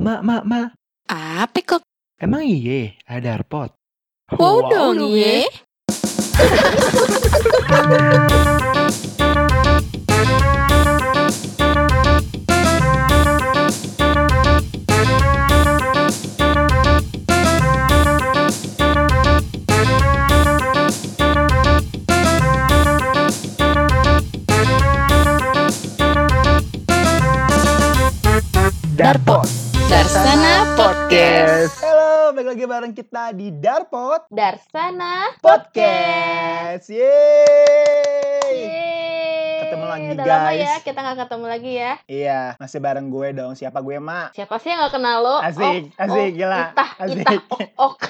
Mak, mak, mak. Apa kok? Emang iye ada darpot? Wow dong ye. Darpot. Darsana Podcast. Halo, balik lagi bareng kita di Darpot Darsana Podcast. Yeay. Yeay. Ketemu lagi, Udah lama guys. ya kita nggak ketemu lagi ya. Iya, masih bareng gue dong. Siapa gue, Mak? Siapa sih yang nggak kenal lo? Asik, Oh, asik, oh, gila. Itah, Asik. itah, ok, ok.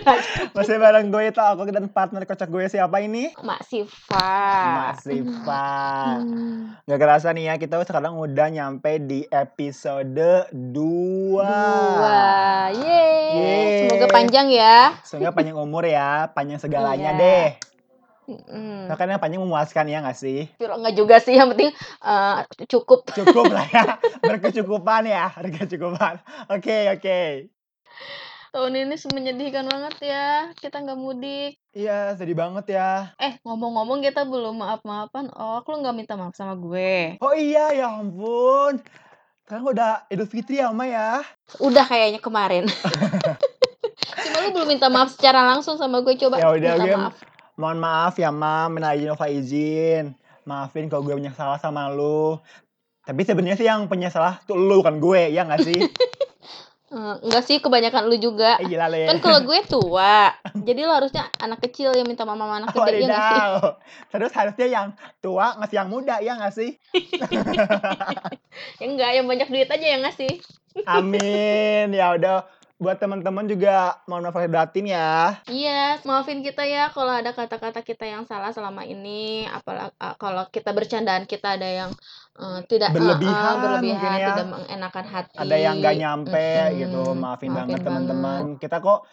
Masih bareng gue itu aku dan partner kocak gue siapa ini? Mak Siva. Mas Siva. Hmm. Gak kerasa nih ya, kita sekarang udah nyampe di episode 2. Dua. Yeay. Yeay. Semoga panjang ya. Semoga panjang umur ya, panjang segalanya Iya. deh. Hmm. Nah, kan yang panjang memuaskan ya gak sih? Enggak juga sih, yang penting eh, cukup. Cukup lah ya, berkecukupan ya, berkecukupan. Oke, oke. Tahun ini menyedihkan banget ya. Kita nggak mudik. Iya, sedih banget ya. Eh, ngomong-ngomong kita belum maaf-maafan. Oh, lu nggak minta maaf sama gue. Oh iya, ya ampun. Sekarang udah Idul Fitri ya, Ma ya. Udah kayaknya kemarin. Lu belum minta maaf secara langsung sama gue. Coba Ya udah, minta gue maaf. mohon maaf ya, Ma. Minta izin, Nova izin. Maafin kalau gue punya salah sama lu. Tapi sebenarnya sih yang punya salah tuh lu, bukan gue, ya nggak sih? Eh, enggak sih, kebanyakan lu juga. Eh, gila ya. Kan kalau gue tua. Jadi lu harusnya anak kecil yang minta maaf sama anak Oh, gede, ya nggak sih? Terus harusnya yang tua ngasih yang muda, ya nggak sih? Ya enggak, yang banyak duit aja yang ngasih. Amin. Ya udah. Buat teman-teman juga mohon maaf lahir batin ya. Iya, maafin kita ya kalau ada kata-kata kita yang salah selama ini. Apalagi kalau kita bercandaan kita ada yang eh, tidak eh, eh, Berlebihan berlebihan, mungkin ya. tidak mengenakan hati. ada yang nggak nyampe Mm-mm. gitu maafin, Maafin banget. teman-teman kita kok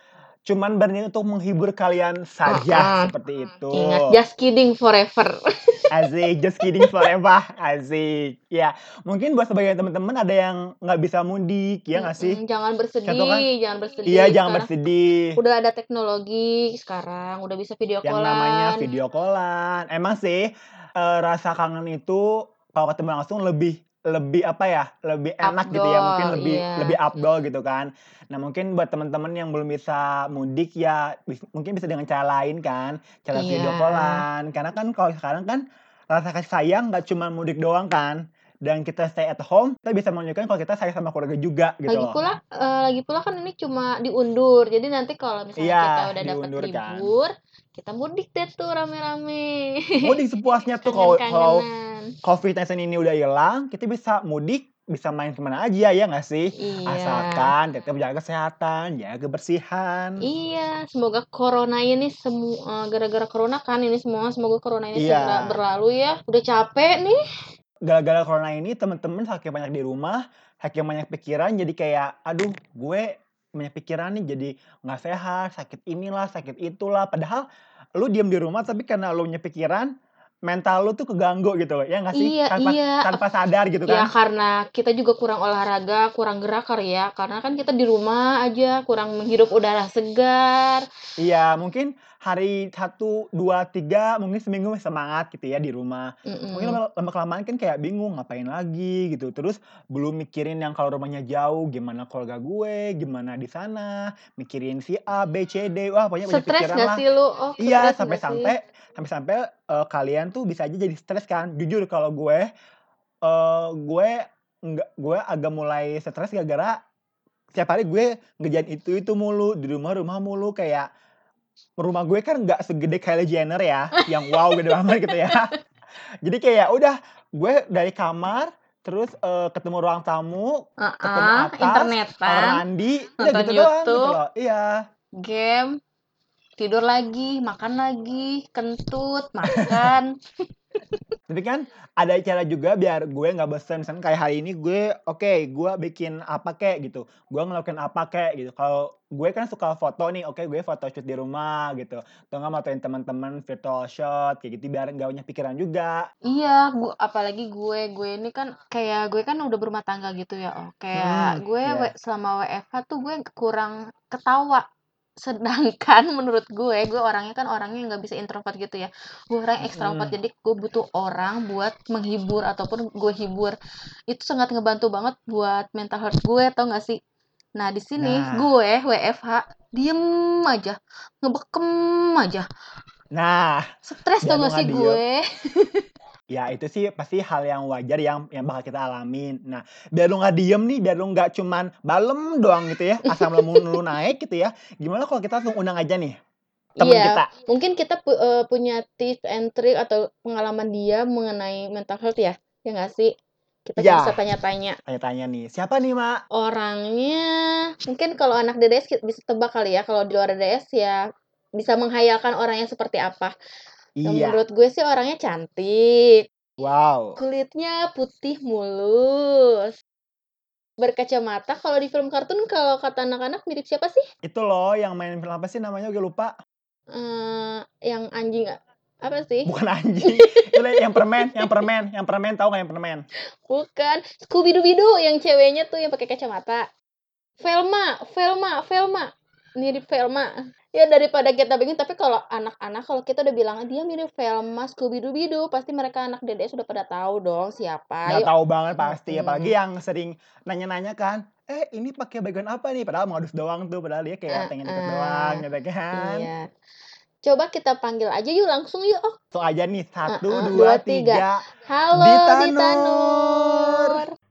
cuman berniat untuk menghibur kalian saja ah. seperti itu Ingat, just kidding forever. asik just kidding forever asik ya mungkin buat sebagian teman-teman ada yang nggak bisa mudik ya nggak sih Jangan bersedih, Contoh kan? jangan bersedih. iya jangan bersedih Udah ada teknologi sekarang, udah bisa video yang callan. namanya video callan emang sih eh, rasa kangen itu kalau ketemu langsung lebih lebih apa ya lebih enak gitu ya mungkin lebih iya. lebih abdol gitu kan nah mungkin buat teman-teman yang belum bisa mudik ya bis- mungkin bisa dengan cara lain kan cara video Iya. callan karena kan kalau sekarang kan rasa kasih sayang nggak cuma mudik doang kan dan kita stay at home kita bisa menunjukkan kalau kita sayang sama keluarga juga gitu Lagi loh pula, eh, lagi pula kan ini cuma diundur. Jadi nanti kalau misalnya Iya, kita udah dapat kan. libur, kita mudik deh tuh rame-rame. mudik sepuasnya tuh kalau kalau Kangen-kangenan. COVID-19 ini udah hilang, kita bisa mudik, bisa main ke mana aja ya nggak sih? Iya. Asalkan tetap jaga kesehatan, jaga kebersihan. Iya, semoga corona ini semua gara-gara corona kan ini semua semoga corona ini Iya. segera berlalu ya. Udah capek nih. Gara-gara corona ini temen-temen saking banyak di rumah, saking banyak pikiran, jadi kayak, aduh gue banyak pikiran nih, jadi nggak sehat, sakit inilah, sakit itulah. Padahal lu diem di rumah, tapi karena lu punya pikiran, mental lu tuh keganggu gitu loh, ya nggak sih? Iya, tanpa, iya. tanpa sadar gitu Ya kan? karena kita juga kurang olahraga, kurang gerak ya. Karena kan kita di rumah aja, kurang menghirup udara segar. Iya, mungkin hari satu, dua, tiga, mungkin seminggu semangat gitu ya di rumah. Mungkin Mm-mm. lama, lama kelamaan kan kayak bingung ngapain lagi gitu. Terus belum mikirin yang kalau rumahnya jauh, gimana keluarga gue, gimana di sana, mikirin si A, B, C, D, wah pokoknya banyak Stres pikiran gak lah. sih lu? Oh, Iya, stres nggak sampai-sampai sih? sampai-sampai eh, kalian tuh bisa aja jadi stres kan. Jujur kalau gue eh gue nggak gue agak mulai stres gara-gara setiap hari gue ngerjain itu itu mulu di rumah rumah mulu kayak rumah gue kan nggak segede Kylie Jenner ya yang wow gede banget gitu ya. Jadi kayak udah gue dari kamar terus eh, ketemu ruang tamu ketemu Ah, atas kamar internetan, mandi udah gitu doang gitu YouTube, loh. Iya. Game, tidur lagi, makan lagi, kentut, makan. Tapi kan ada cara juga biar gue nggak bosen, misalkan kayak hari ini gue, oke, gue bikin apa kek gitu, gue ngelakuin apa kek gitu. Kalau gue kan suka foto nih, oke gue photoshoot di rumah gitu, atau nggak motoin teman-teman virtual shot kayak gitu biar nggak banyak pikiran juga. Iya, gu apalagi gue, gue ini kan kayak gue kan udah berumah tangga gitu ya, Oh. Kayak Hmm, gue iya. we selama WFH tuh gue kurang ketawa. Sedangkan menurut gue, gue orangnya kan orangnya nggak bisa introvert gitu ya. Gue orang ekstrovert, jadi gue butuh orang buat menghibur ataupun gue hibur. Itu sangat ngebantu banget buat mental health gue, tau gak sih? Nah, di sini Nah. gue WFH diem aja, ngebekem aja. Nah, Stres tau gak sih gue? Ya itu sih pasti hal yang wajar yang yang bakal kita alamin. Nah, biar lu nggak diem nih, biar lu nggak cuman balem doang gitu ya, asam lambung lu naik gitu ya. Gimana kalau kita langsung undang aja nih temen Iya, kita? mungkin kita pu eee, punya tips and trick atau pengalaman dia mengenai mental health ya? Ya nggak sih? Kita Iya. bisa tanya-tanya. Tanya-tanya nih, siapa nih, Mak? Orangnya mungkin kalau anak DDS bisa tebak kali ya, kalau di luar DDS ya bisa menghayalkan orangnya seperti apa. Iya. menurut gue sih orangnya cantik. Wow. Kulitnya putih mulus. Berkacamata, kalau di film kartun kalau kata anak-anak mirip siapa sih? Itu loh yang main film apa sih namanya gue lupa. Eee, yang anjing a apa sih? Bukan anjing, itu yang permen yang permen yang permen, tahu nggak yang permen? Bukan, Scooby-Doo yang ceweknya tuh yang pakai kacamata. Velma Velma Velma, mirip Velma. Ya daripada kita bingung, tapi kalau anak-anak kalau kita udah bilang, "Dia mirip Velma, Scooby-Doo," pasti mereka anak DDS sudah pada tahu dong siapa. Nggak Yuk tahu banget pasti, apalagi Mhm. yang sering nanya-nanya kan, "Eh, ini pakai bagian apa nih?" Padahal modus doang tuh, padahal dia kayak pengen deket doang gitu kan. Iya. Coba kita panggil aja yuk, langsung yuk, Oh. Langsung aja nih, 1, Heeh, 2, 2, 3. 3. Halo Dita Dita Nur. Nur.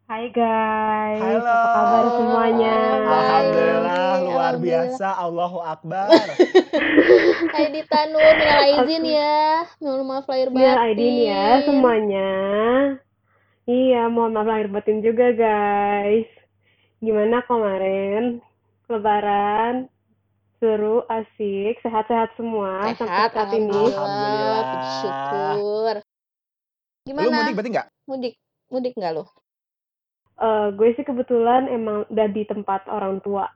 Hai guys, Halo. apa kabar semuanya? Alhamdulillah, Baik, luar alhamdulillah. biasa, Allahu Akbar. Hai Dita Nur, minal aizin ya. Mohon maaf lahir Minal aidin ya batin. semuanya. Iya, mohon maaf lahir batin juga guys. Gimana kemarin? Lebaran? Seru, asik, sehat-sehat semua sampai Sehat, saat ini. alhamdulillah, puji syukur. Lu Gimana? mudik berarti nggak? Mudik? Mudik nggak lu? Eh, gue sih kebetulan emang udah di tempat orang tua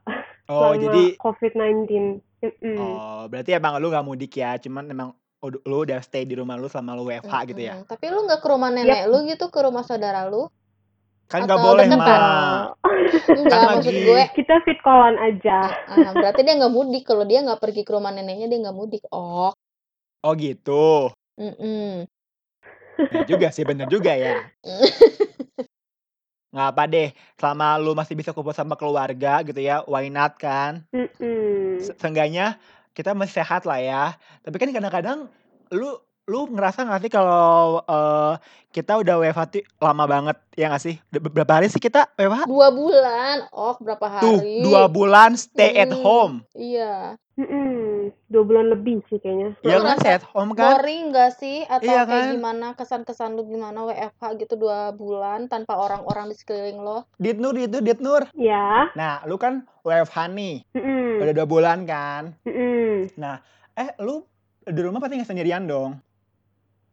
Oh, selama jadi COVID-19. Mm-mm. oh, berarti emang lu nggak mudik ya, cuman emang lu udah stay di rumah lu selama lu WFH gitu ya? Tapi lu nggak ke rumah nenek lu gitu, ke rumah saudara lu? Kan nggak Atau boleh, deketan? Mak. Eh, Enggak, Kan maksud lagi gue, kita fit callan aja. ah, berarti dia nggak mudik. Kalau dia nggak pergi ke rumah neneknya, dia nggak mudik. Oh, Oh gitu. mm-mm. Ya juga sih, bener juga ya. Nggak apa deh, selama lu masih bisa kumpul sama keluarga gitu ya, why not kan? Mm-mm. Se- Seenggaknya kita masih sehat lah ya. Tapi kan kadang-kadang lu lu ngerasa nggak sih kalau eh, kita udah WFH tuh lama banget ya nggak sih? Berapa hari sih kita WFH? Dua bulan. Oh, berapa Tuh, hari? dua bulan stay at Mm, home. Iya. Dua bulan lebih sih kayaknya. Lu Ya kan, at home kan? boring gak sih? Atau Iya kayak kan? gimana kesan-kesan lu gimana WFH gitu dua bulan tanpa orang-orang di sekeliling lo? Dit Nur itu, Dit Nur. Ya. Nah, lu kan WFH nih, Mm-mm. udah dua bulan kan? Mm-mm. Nah, eh lu di rumah pasti nggak sendirian dong?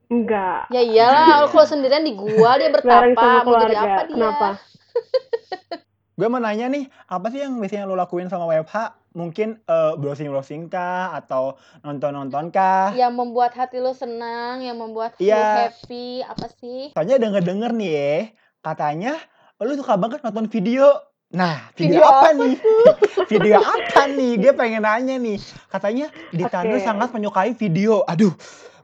Enggak. Ya iyalah, Iya. kalau sendirian di gua dia bertapa, mau jadi apa dia? Kenapa? Gue mau nanya nih, apa sih yang biasanya lu lakuin sama WFH? Mungkin eh, browsing-browsing kah? Atau nonton-nonton kah? Yang membuat hati lu senang, yang membuat lu Iya, happy, apa sih? soalnya denger-denger nih ya, katanya lu suka banget nonton video. Nah, video Video apa apa nih? Video apa nih? Gue pengen nanya nih. Katanya Nur Oke. sangat menyukai video. Aduh,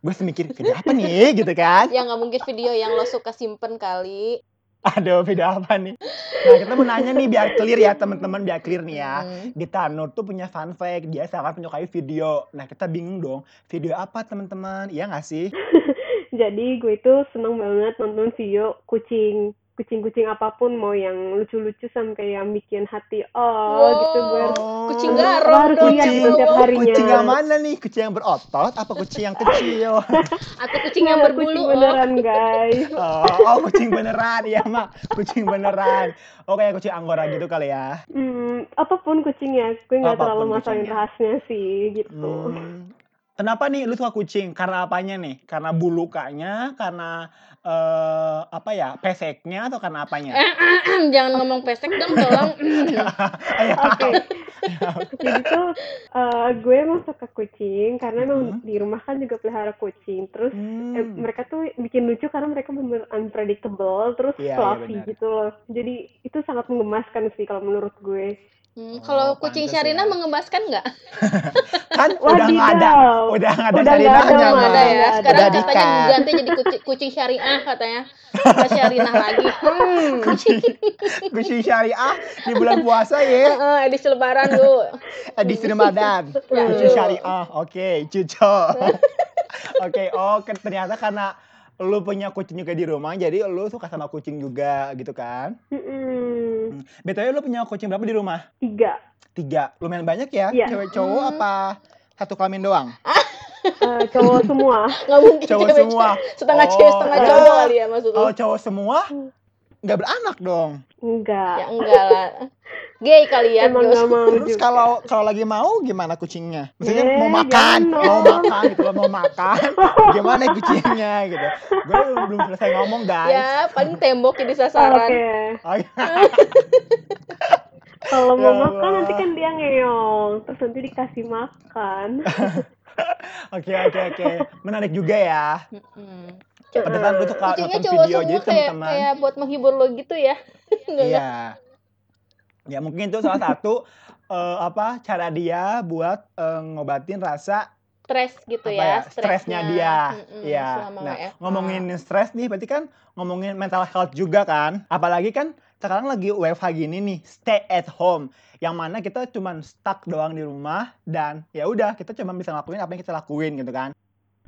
gue semikir video apa nih gitu kan? Ya nggak mungkin video yang lo suka simpen kali. Aduh, video apa nih? Nah, kita mau nanya nih biar clear ya teman-teman, biar clear nih ya. Hmm. Dita Nur tuh punya fun fact, dia sangat menyukai video. Nah, kita bingung dong, video apa teman-teman? Iya nggak sih? Jadi gue itu seneng banget nonton video kucing. Kucing-kucing apa pun mau yang lucu-lucu sampai yang bikin hati oh gitu gue harus Oh, kucing garong harus dong lihat itu. itu tiap harinya. kucing yang mana nih? Kucing yang berotot apa kucing yang kecil? Atau kucing yang Nggak, berbulu, kucing oh. beneran guys. Oh, oh, kucing beneran, ya mak, kucing beneran. Oh kayak kucing anggora gitu kali ya? Hmm, apa pun kucingnya, gue nggak terlalu kucingnya. rahasnya sih gitu. Hmm, Kenapa nih lu suka kucing? Karena apanya nih? Karena bulu lukanya, karena, eee, apa ya, peseknya, atau karena apanya? Jangan ngomong pesek dong tolong. Iya. Oke. Jadi tuh, eee, gue emang suka kucing karena emang Mhm. di rumah kan juga pelihara kucing. Terus, eh, Mmm. mereka tuh bikin lucu karena mereka bener-bener unpredictable, terus Iya iya, fluffy benar. gitu loh. Jadi itu sangat mengemaskan sih kalau menurut gue. Mmm, Oh, kalau kucing Sharina ya. mengemaskan nggak? Kan udah nggak ada udah nggak ada Udah nggak ada ada ya. Sekarang Udah katanya diganti jadi kuci kucing syariah katanya. Bukan Syarinah lagi. Hmm. Kucing kucing syariah di bulan puasa ya, Heeh, edisi lebaran, Bu. edisi Ramadan. Ya, Kucing syariah, oke, cuco. Oke, oh ke ternyata karena lu punya kucing juga di rumah, jadi lu suka sama kucing juga gitu kan? BTW lu punya kucing berapa di rumah? 3. 3, lumayan banyak ya? Iya. Cewek cowok Mmm. apa satu kelamin doang? Eee, cowok semua. Nggak mungkin Cowok cewek semua? setengah cewek Oh, setengah oh. cowok kali ya maksud lu? Kalau cowok semua, Hmm. Nggak beranak dong? Enggak. Ya enggak lah. Gay kali ya, Emang nggak mau Terus juga. kalau kalau lagi mau gimana kucingnya? Maksudnya Eh, mau makan, jangan mau makan gitu mau makan, gimana kucingnya gitu. Gue belum selesai ngomong guys. Ya, paling tembok jadi sasaran. Oke. Oh, iya. Kalau Ya mau makan nanti kan dia ngeong, terus nanti dikasih makan. Oke oke oke, menarik juga ya. Mhm. Pantesan gue suka Kucingnya nonton video, jadi kayak teman-teman kayak buat menghibur lo gitu ya? Iya. Ya mungkin itu salah satu, eee, apa, cara dia buat, eee, ngobatin rasa Stres gitu ya, ya, stresnya dia. Iya. Nah, WFH. ngomongin stres nih berarti kan ngomongin mental health juga kan. Apalagi kan sekarang lagi WFH gini nih, stay at home, yang mana kita cuman stuck doang di rumah dan ya udah kita cuma bisa ngelakuin apa yang kita lakuin gitu kan.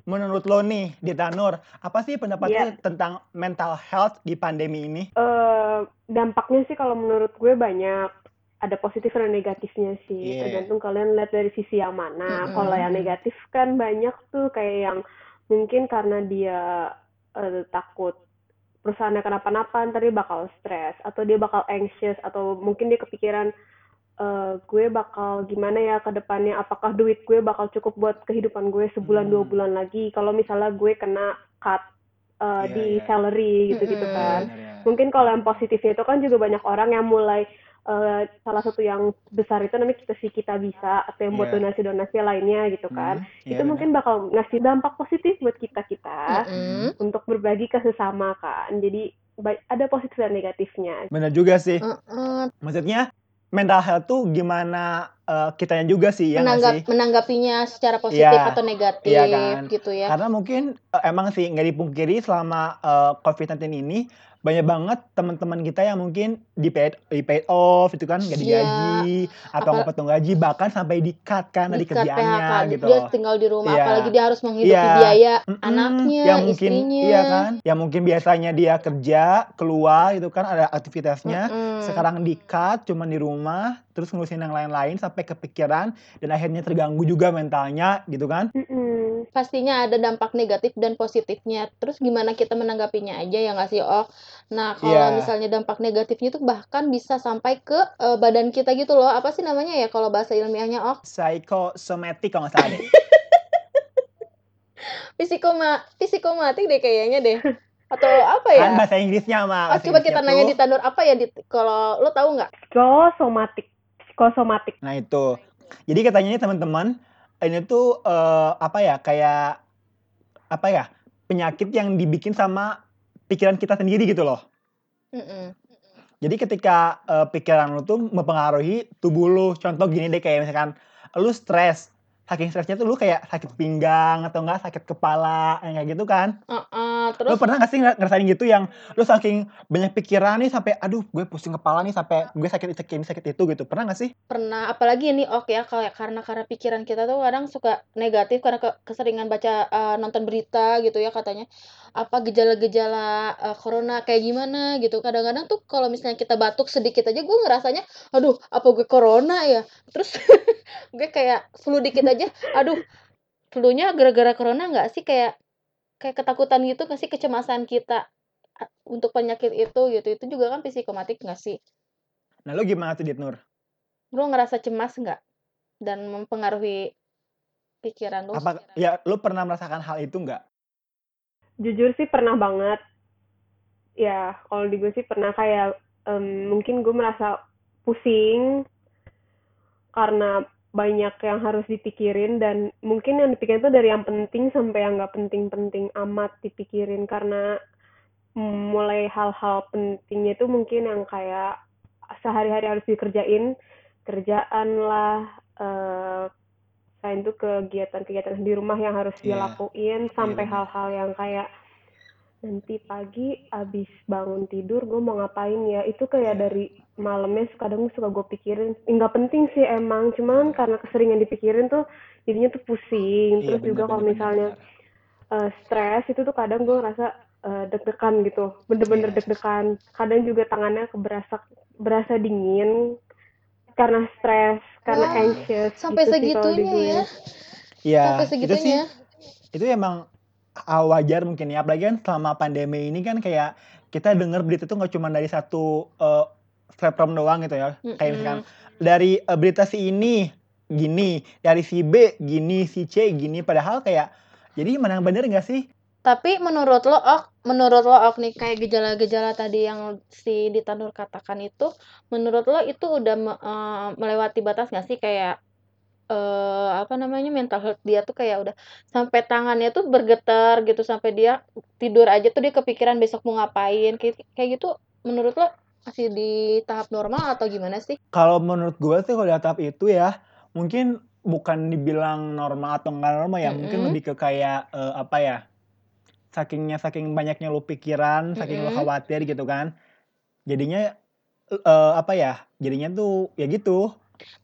Menurut lo nih, Dita Nur, apa sih pendapat lo Iya. tentang mental health di pandemi ini? Eee, dampaknya sih kalau menurut gue banyak. Ada positif dan negatifnya sih, Iya. tergantung kalian lihat dari sisi yang mana. Mhm. Kalau yang negatif kan banyak tuh kayak yang mungkin karena dia, eee, takut perusahaannya kenapa-napa dia bakal stres, atau dia bakal anxious, atau mungkin dia kepikiran, eee, gue bakal gimana ya ke depannya, apakah duit gue bakal cukup buat kehidupan gue sebulan, 2 Mmm. bulan lagi, kalau misalnya gue kena cut, eee, Iya di iya. salary gitu-gitu Mhm. kan. Bener ya. Mungkin kalau yang positifnya itu kan juga banyak orang yang mulai, eee, salah satu yang besar itu namanya Kita Si Kita Bisa, atau yang buat Iya. donasi-donasi lainnya gitu kan. Mhm, iya Itu bener. mungkin bakal ngasih dampak positif buat kita-kita Mhm. untuk berbagi ke sesama kan. Jadi ada positif dan negatifnya. Bener juga sih. Maksudnya mental health tuh gimana, eee, kitanya juga sih, ya nggak Menanggap sih? menanggapinya secara positif Iya. atau negatif Iya kan. gitu ya. Karena mungkin, eee, emang sih nggak dipungkiri selama, eee, COVID-19 ini banyak banget teman-teman kita yang mungkin di-paid di-paid off itu kan, nggak Iya. digaji, atau nggak potong gaji, bahkan sampai di-cut kan dari di-cut kerjaannya PHK, gitu dia loh. tinggal di rumah, Iya. apalagi dia harus menghidupi Iya. biaya Mhm, anaknya, yang mungkin istrinya. iya kan, yang mungkin biasanya dia kerja, keluar gitu kan, ada aktivitasnya, Mhm. sekarang di-cut cuman di rumah, terus ngurusin yang lain-lain sampai kepikiran dan akhirnya terganggu juga mentalnya gitu kan. Mhm. Pastinya ada dampak negatif dan positifnya. Terus gimana kita menanggapinya aja ya nggak sih, Oh? Nah, kalau Iya. misalnya dampak negatifnya itu bahkan bisa sampai ke, eee, badan kita gitu loh. Apa sih namanya ya kalau bahasa ilmiahnya, Oh? Psychosomatic kalau nggak salah deh. Psikoma psikomatik deh kayaknya deh. Atau apa Kan ya? bahasa Inggrisnya mah, Oh, coba kita nanya tuh di Tanur apa ya, Dit? Kalau lo tahu nggak? Psikosomatik psikosomatik. Nah itu. Jadi katanya nih teman-teman, ini tuh, eee, apa ya, kayak apa ya, penyakit yang dibikin sama pikiran kita sendiri gitu loh. Mhm. Jadi ketika, eee, pikiran lu tuh mempengaruhi tubuh lu. Contoh gini deh, kayak misalkan lu stres, saking stresnya tuh lu kayak sakit pinggang atau enggak sakit kepala, yang kayak gitu kan. Heeh, Lu terus pernah nggak sih ngera ngerasain gitu yang lu saking banyak pikiran nih sampai, "Aduh gue pusing kepala nih, sampai gue sakit sakit ini, sakit itu," gitu, pernah nggak sih? Pernah, apalagi ini, Ok, ya, kayak karena karena pikiran kita tuh kadang suka negatif karena ke keseringan baca, eee, nonton berita gitu ya katanya, apa gejala-gejala, eee, corona kayak gimana gitu. Kadang-kadang tuh kalau misalnya kita batuk sedikit aja gue ngerasanya, "Aduh, apa gue corona ya?" Terus gue kayak flu dikit aja, "Aduh, flu-nya gara-gara corona nggak sih?" Kayak kayak ketakutan gitu nggak sih, kecemasan kita a untuk penyakit itu gitu. Itu juga kan psikomatik nggak sih? Nah lu gimana tuh, Dit Nur? Lo ngerasa cemas nggak? Dan mempengaruhi pikiran lu? Apa ya lu pernah merasakan hal itu nggak? Jujur sih pernah banget. Ya, kalau di gue sih pernah kayak em, mungkin gue merasa pusing karena banyak yang harus dipikirin dan mungkin yang dipikirin itu dari yang penting sampai yang nggak penting-penting amat dipikirin karena mulai hal-hal pentingnya itu mungkin yang kayak sehari-hari harus dikerjain kerjaan lah eh selain itu kegiatan-kegiatan di rumah yang harus Iya. dilakuin sampai benar. hal-hal yang kayak nanti pagi abis bangun tidur gue mau ngapain ya itu kayak Iya. dari malamnya kadang suka gue pikirin nggak penting sih emang cuman karena keseringan dipikirin tuh jadinya tuh pusing Iya terus juga bener kalau bener bener misalnya bener. eh, stres itu tuh kadang gue ngerasa eh, deg-degan gitu bener-bener Iya. deg-degan kadang juga tangannya keberasa berasa dingin karena stres karena anxious sampai gitu sih kalau di segitunya gue ya. Iya, Sampai itu sih itu emang wajar mungkin ya. Apalagi kan selama pandemi ini kan kayak kita dengar berita tuh nggak cuma dari satu eh, platform doang gitu ya. Kayak misalkan dari eh, berita si ini gini dari si B gini si C gini padahal kayak jadi mana yang bener nggak sih? Tapi menurut lo, Ok, menurut lo, Ok nih kayak gejala-gejala tadi yang si Ditanur katakan itu, menurut lo itu udah me- eh, melewati batas nggak sih? Kayak eh apa namanya mental health dia tuh kayak udah sampai tangannya tuh bergetar gitu sampai dia tidur aja tuh dia kepikiran besok mau ngapain kayak kayak gitu. Menurut lo masih di tahap normal atau gimana sih? kalau menurut gue sih kalau di tahap itu ya mungkin bukan dibilang normal atau nggak normal ya mungkin lebih ke kayak eh, apa ya sakingnya saking banyaknya lu pikiran saking lu khawatir gitu kan. Jadinya eh, apa ya jadinya tuh ya gitu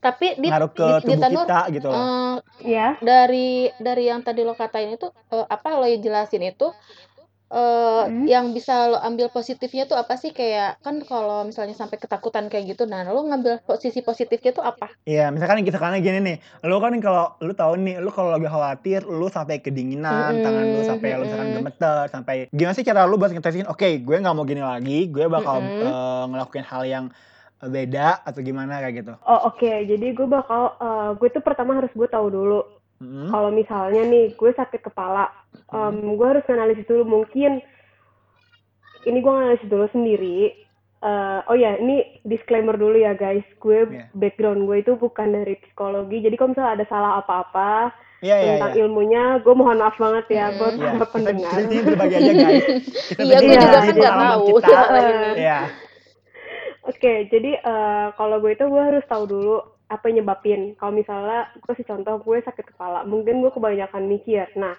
Tapi di ngaruh ke di, di tubuh Tanur kita gitu loh eh, ya dari dari yang tadi lo katain itu eh, apa lo jelasin itu eh Hmm. yang bisa lo ambil positifnya tuh apa sih kayak kan kalau misalnya sampai ketakutan kayak gitu nah lo ngambil posisi positifnya tuh apa? Iya, misalkan kita karena gini nih, lu kan kalau lu tahu nih, lu kalau lagi khawatir, lu sampai kedinginan, tangan lu Mm-mm, sampai lu misalkan mm-mm. gemeter, sampai gimana sih cara lu buat ngetesin, oke, gue nggak mau gini lagi, gue bakal Mm-mm. eh, ngelakuin hal yang beda atau gimana kayak gitu. oh oke jadi gue bakal eh, gue tuh pertama harus gue tahu dulu Mm-mm. kalau misalnya nih gue sakit kepala Mm-mm. em, gue harus analisis dulu mungkin ini gue analisis dulu sendiri Eh, oh ya ini disclaimer dulu ya guys gue Iya. background gue itu bukan dari psikologi jadi kalau misalnya ada salah apa-apa Iya, iya, tentang iya. ilmunya gue mohon maaf banget ya buat Iya, para kita, pendengar kita aja guys. Iya, gue juga kan nggak tahu. Iya. Oke, jadi eh, kalau gue itu gue harus tahu dulu apa yang nyebabin. Kalau misalnya gue kasih contoh gue sakit kepala, mungkin gue kebanyakan mikir. Nah,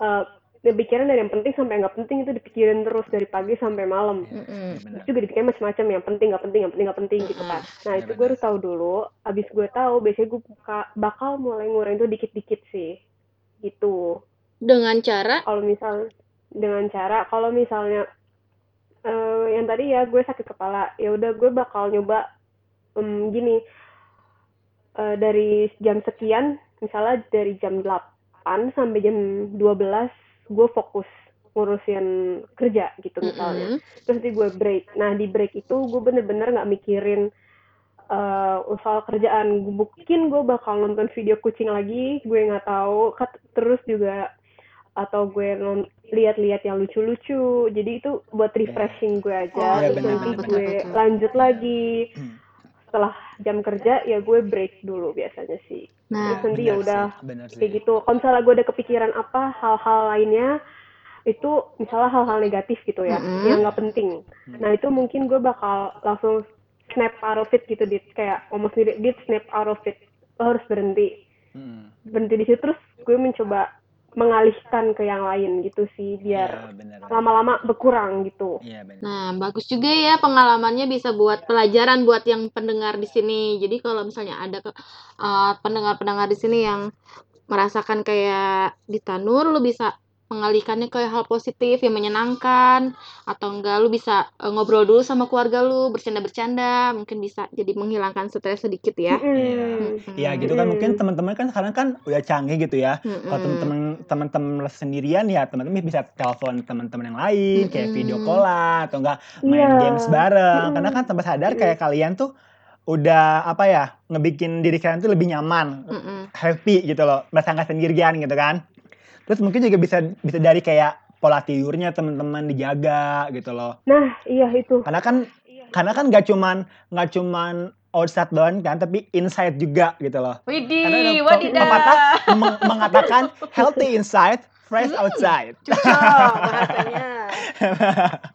eh pikiran dari yang penting sampai yang nggak penting itu dipikirin terus dari pagi sampai malam. Benar. Terus juga dipikirin macam-macam yang penting nggak penting, yang penting nggak penting gitu kan. Nah itu gue harus tahu dulu. Abis gue tahu, biasanya gue buka, bakal mulai ngurangin itu dikit-dikit sih, gitu Dengan cara kalau misal dengan cara kalau misalnya eh, yang tadi ya gue sakit kepala. Ya udah gue bakal nyoba em, gini. Eh, dari jam sekian misalnya dari jam 8 sampai jam 12 gue fokus ngurusin kerja gitu misalnya. Mm-mm. terus nanti gue break. Nah di break itu gue bener-bener nggak mikirin eh soal kerjaan. Mungkin gue bakal nonton video kucing lagi gue nggak tahu. Terus juga atau gue non- lihat-lihat yang lucu-lucu jadi itu buat refreshing gue Oh, aja Iya, terus nanti gue benar. lanjut lagi Hmm. setelah jam kerja ya gue break dulu biasanya sih Nah, terus nanti ya udah kayak gitu kalau misalnya gue ada kepikiran apa hal-hal lainnya itu misalnya hal-hal negatif gitu ya Mm-mm. yang nggak penting Hmm. nah itu mungkin gue bakal langsung snap out of it gitu dit kayak ngomong sendiri dit snap out of it lo harus berhenti Hmm. berhenti di situ terus gue mencoba mengalihkan ke yang lain gitu sih biar benar. lama-lama berkurang gitu Iya, benar. Nah, bagus juga ya pengalamannya bisa buat pelajaran buat yang pendengar di sini. Jadi kalau misalnya ada ke- uh, pendengar-pendengar di sini yang merasakan kayak di Tanur, lu bisa mengalihkannya ke hal positif yang menyenangkan atau enggak lu bisa uh, ngobrol dulu sama keluarga lu, bercanda-bercanda, mungkin bisa jadi menghilangkan stres sedikit ya. Mm-mm. Mm-mm. Iya gitu kan mungkin teman-teman kan sekarang kan udah canggih gitu ya. Mm-mm. Kalau teman-teman teman-teman sendirian ya teman-teman bisa telepon teman-teman yang lain kayak Mm-mm. video call lah atau enggak main Iya. games bareng. Mm-mm. Karena kan tanpa sadar kayak kalian tuh udah apa ya ngebikin diri kalian tuh lebih nyaman, Mm-mm. happy gitu loh, merasa nggak sendirian gitu kan. Terus mungkin juga bisa bisa dari kayak pola tidurnya teman-teman dijaga gitu loh. Nah, iya itu. Karena kan karena kan nggak cuman nggak cuman outside doang kan, tapi inside juga gitu loh. Widih, wadidah. pepatah meng- mengatakan healthy inside, fresh Hmm. outside. Cocok bahasanya.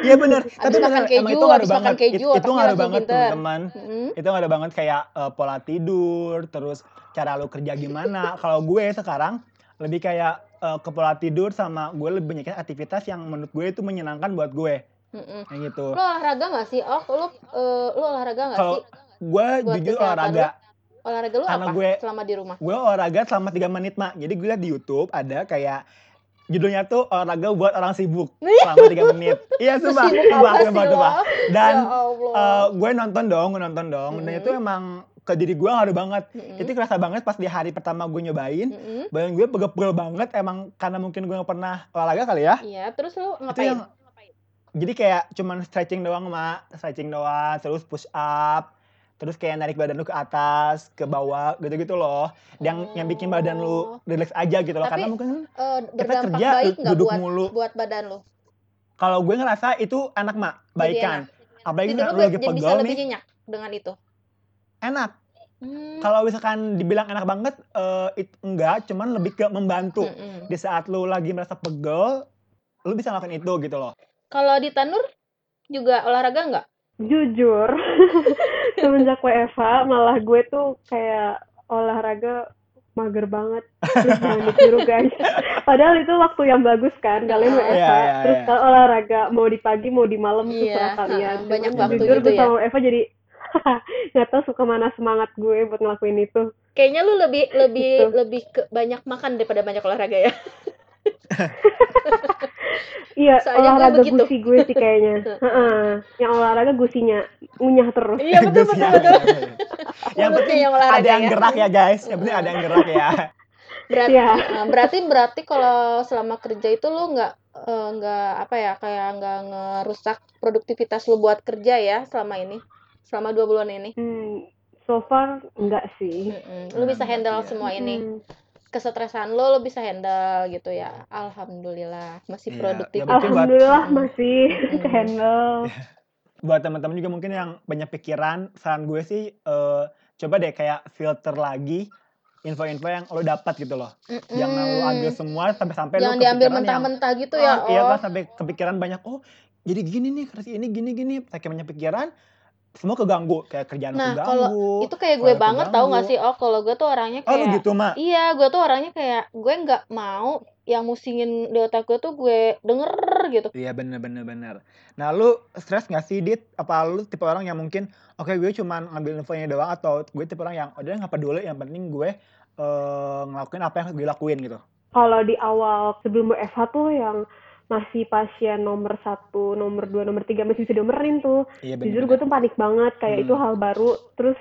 Iya bener. Habis Tapi makan bener, keju, emang itu ngaruh banget. keju, It- itu ngaruh banget teman-teman. Mm-mm. Itu ngaruh banget kayak eh, pola tidur, terus cara lu kerja gimana. Kalau gue sekarang lebih kayak eh, ke pola tidur sama gue lebih banyak aktivitas yang menurut gue itu menyenangkan buat gue. Mm-mm. Kayak gitu. Lo olahraga gak sih? Oh, lo, eh, lo olahraga gak Kalau sih? gue jujur olahraga. Olahraga lo karena apa gue- selama di rumah? Gue olahraga selama 3 menit, Mak. Jadi gue liat di YouTube ada kayak judulnya tuh olahraga buat orang sibuk selama 3 menit. Iya, sumpah. Sih sumpah. lo? Dan ya Allah. eh, gue nonton dong, gue nonton dong. Dan Mm-mm. itu emang ke diri gue ngaruh banget. Mm-mm. Itu kerasa banget pas di hari pertama gue nyobain. Mm-mm. Badan gue pegel-pegel banget emang karena mungkin gue gak pernah olahraga kali ya. Iya, terus Itu ngapain? yang jadi kayak cuman stretching doang, Mak. Stretching doang, terus push up, terus kayak narik badan lu ke atas, ke bawah, gitu-gitu loh. Yang yang bikin badan Oh. lu relax aja gitu loh. Tapi, Karena mungkin Eh, kita kerja baik duduk buat mulu. buat badan lo? Kalau gue ngerasa itu enak, Mak. Baikan. Apalagi lu lagi pegel lebih nih, nyenyak dengan itu. enak. Hmm. Kalau misalkan dibilang enak banget, eh it, enggak, cuman lebih ke membantu. Mm-mm. Di saat lu lagi merasa pegel, lu bisa ngelakuin itu gitu loh. Kalau di Tanur juga olahraga nggak? Jujur, semenjak WFH malah gue tuh kayak olahraga mager banget. Terus guys. Padahal itu waktu yang bagus kan, kalian Ah. WFH. Iya, iya, Terus iya. kalau olahraga mau di pagi mau di malam Iya, terserah kalian. banyak Cuman waktu jujur gitu gue ya. sama WFH jadi nggak tahu suka mana semangat gue buat ngelakuin itu. Kayaknya lu lebih lebih Gitu. lebih ke banyak makan daripada banyak olahraga ya. Iya, olahraga begitu. gusi gue sih kayaknya. Heeh. Yang olahraga gusinya ngunyah terus. Iya betul betul betul. yang penting yang olahraga ada yang ya. gerak ya guys. Yang penting ada yang gerak ya. Berarti eh, berarti berarti kalau selama kerja itu lu nggak eh, nggak apa ya kayak nggak ngerusak produktivitas lu buat kerja ya selama ini selama dua bulan ini. Hmm, so far enggak sih. Mm-mm. Lu bisa handle Iya. semua ini. Hmm. Kesetresan lu lu bisa handle gitu ya. Alhamdulillah masih Iya, produktif. ya buat- Alhamdulillah Hmm. masih Hmm. handle. Buat teman-teman juga mungkin yang banyak pikiran, saran gue sih eh, coba deh kayak filter lagi info-info yang lo dapat gitu loh. Jangan lo Mm-mm. ambil semua sampai-sampai lo diambil kepikiran yang mentah-mentah gitu ya. Ah, iya oh. kan sampai kepikiran banyak oh jadi gini nih ini gini gini saking banyak pikiran semua keganggu kayak kerjaan Nah, keganggu kalau itu kayak gue banget tau gak keganggu. sih? Oh, kalau gue tuh orangnya oh lu kayak gitu mak Iya, gue tuh orangnya kayak gue nggak mau yang musingin di otak gue tuh gue denger gitu. iya bener bener bener nah lu stres gak sih dit apa lu tipe orang yang mungkin oke gue cuman ngambil infonya doang atau gue tipe orang yang udah nggak peduli yang penting gue eh, ngelakuin apa yang harus gue lakuin gitu Kalau di awal sebelum WFH tuh yang masih pasien nomor satu, nomor dua, nomor tiga masih bisa diomerin tuh. iya bener, Jujur gue tuh panik banget kayak Hmm. itu hal baru. Terus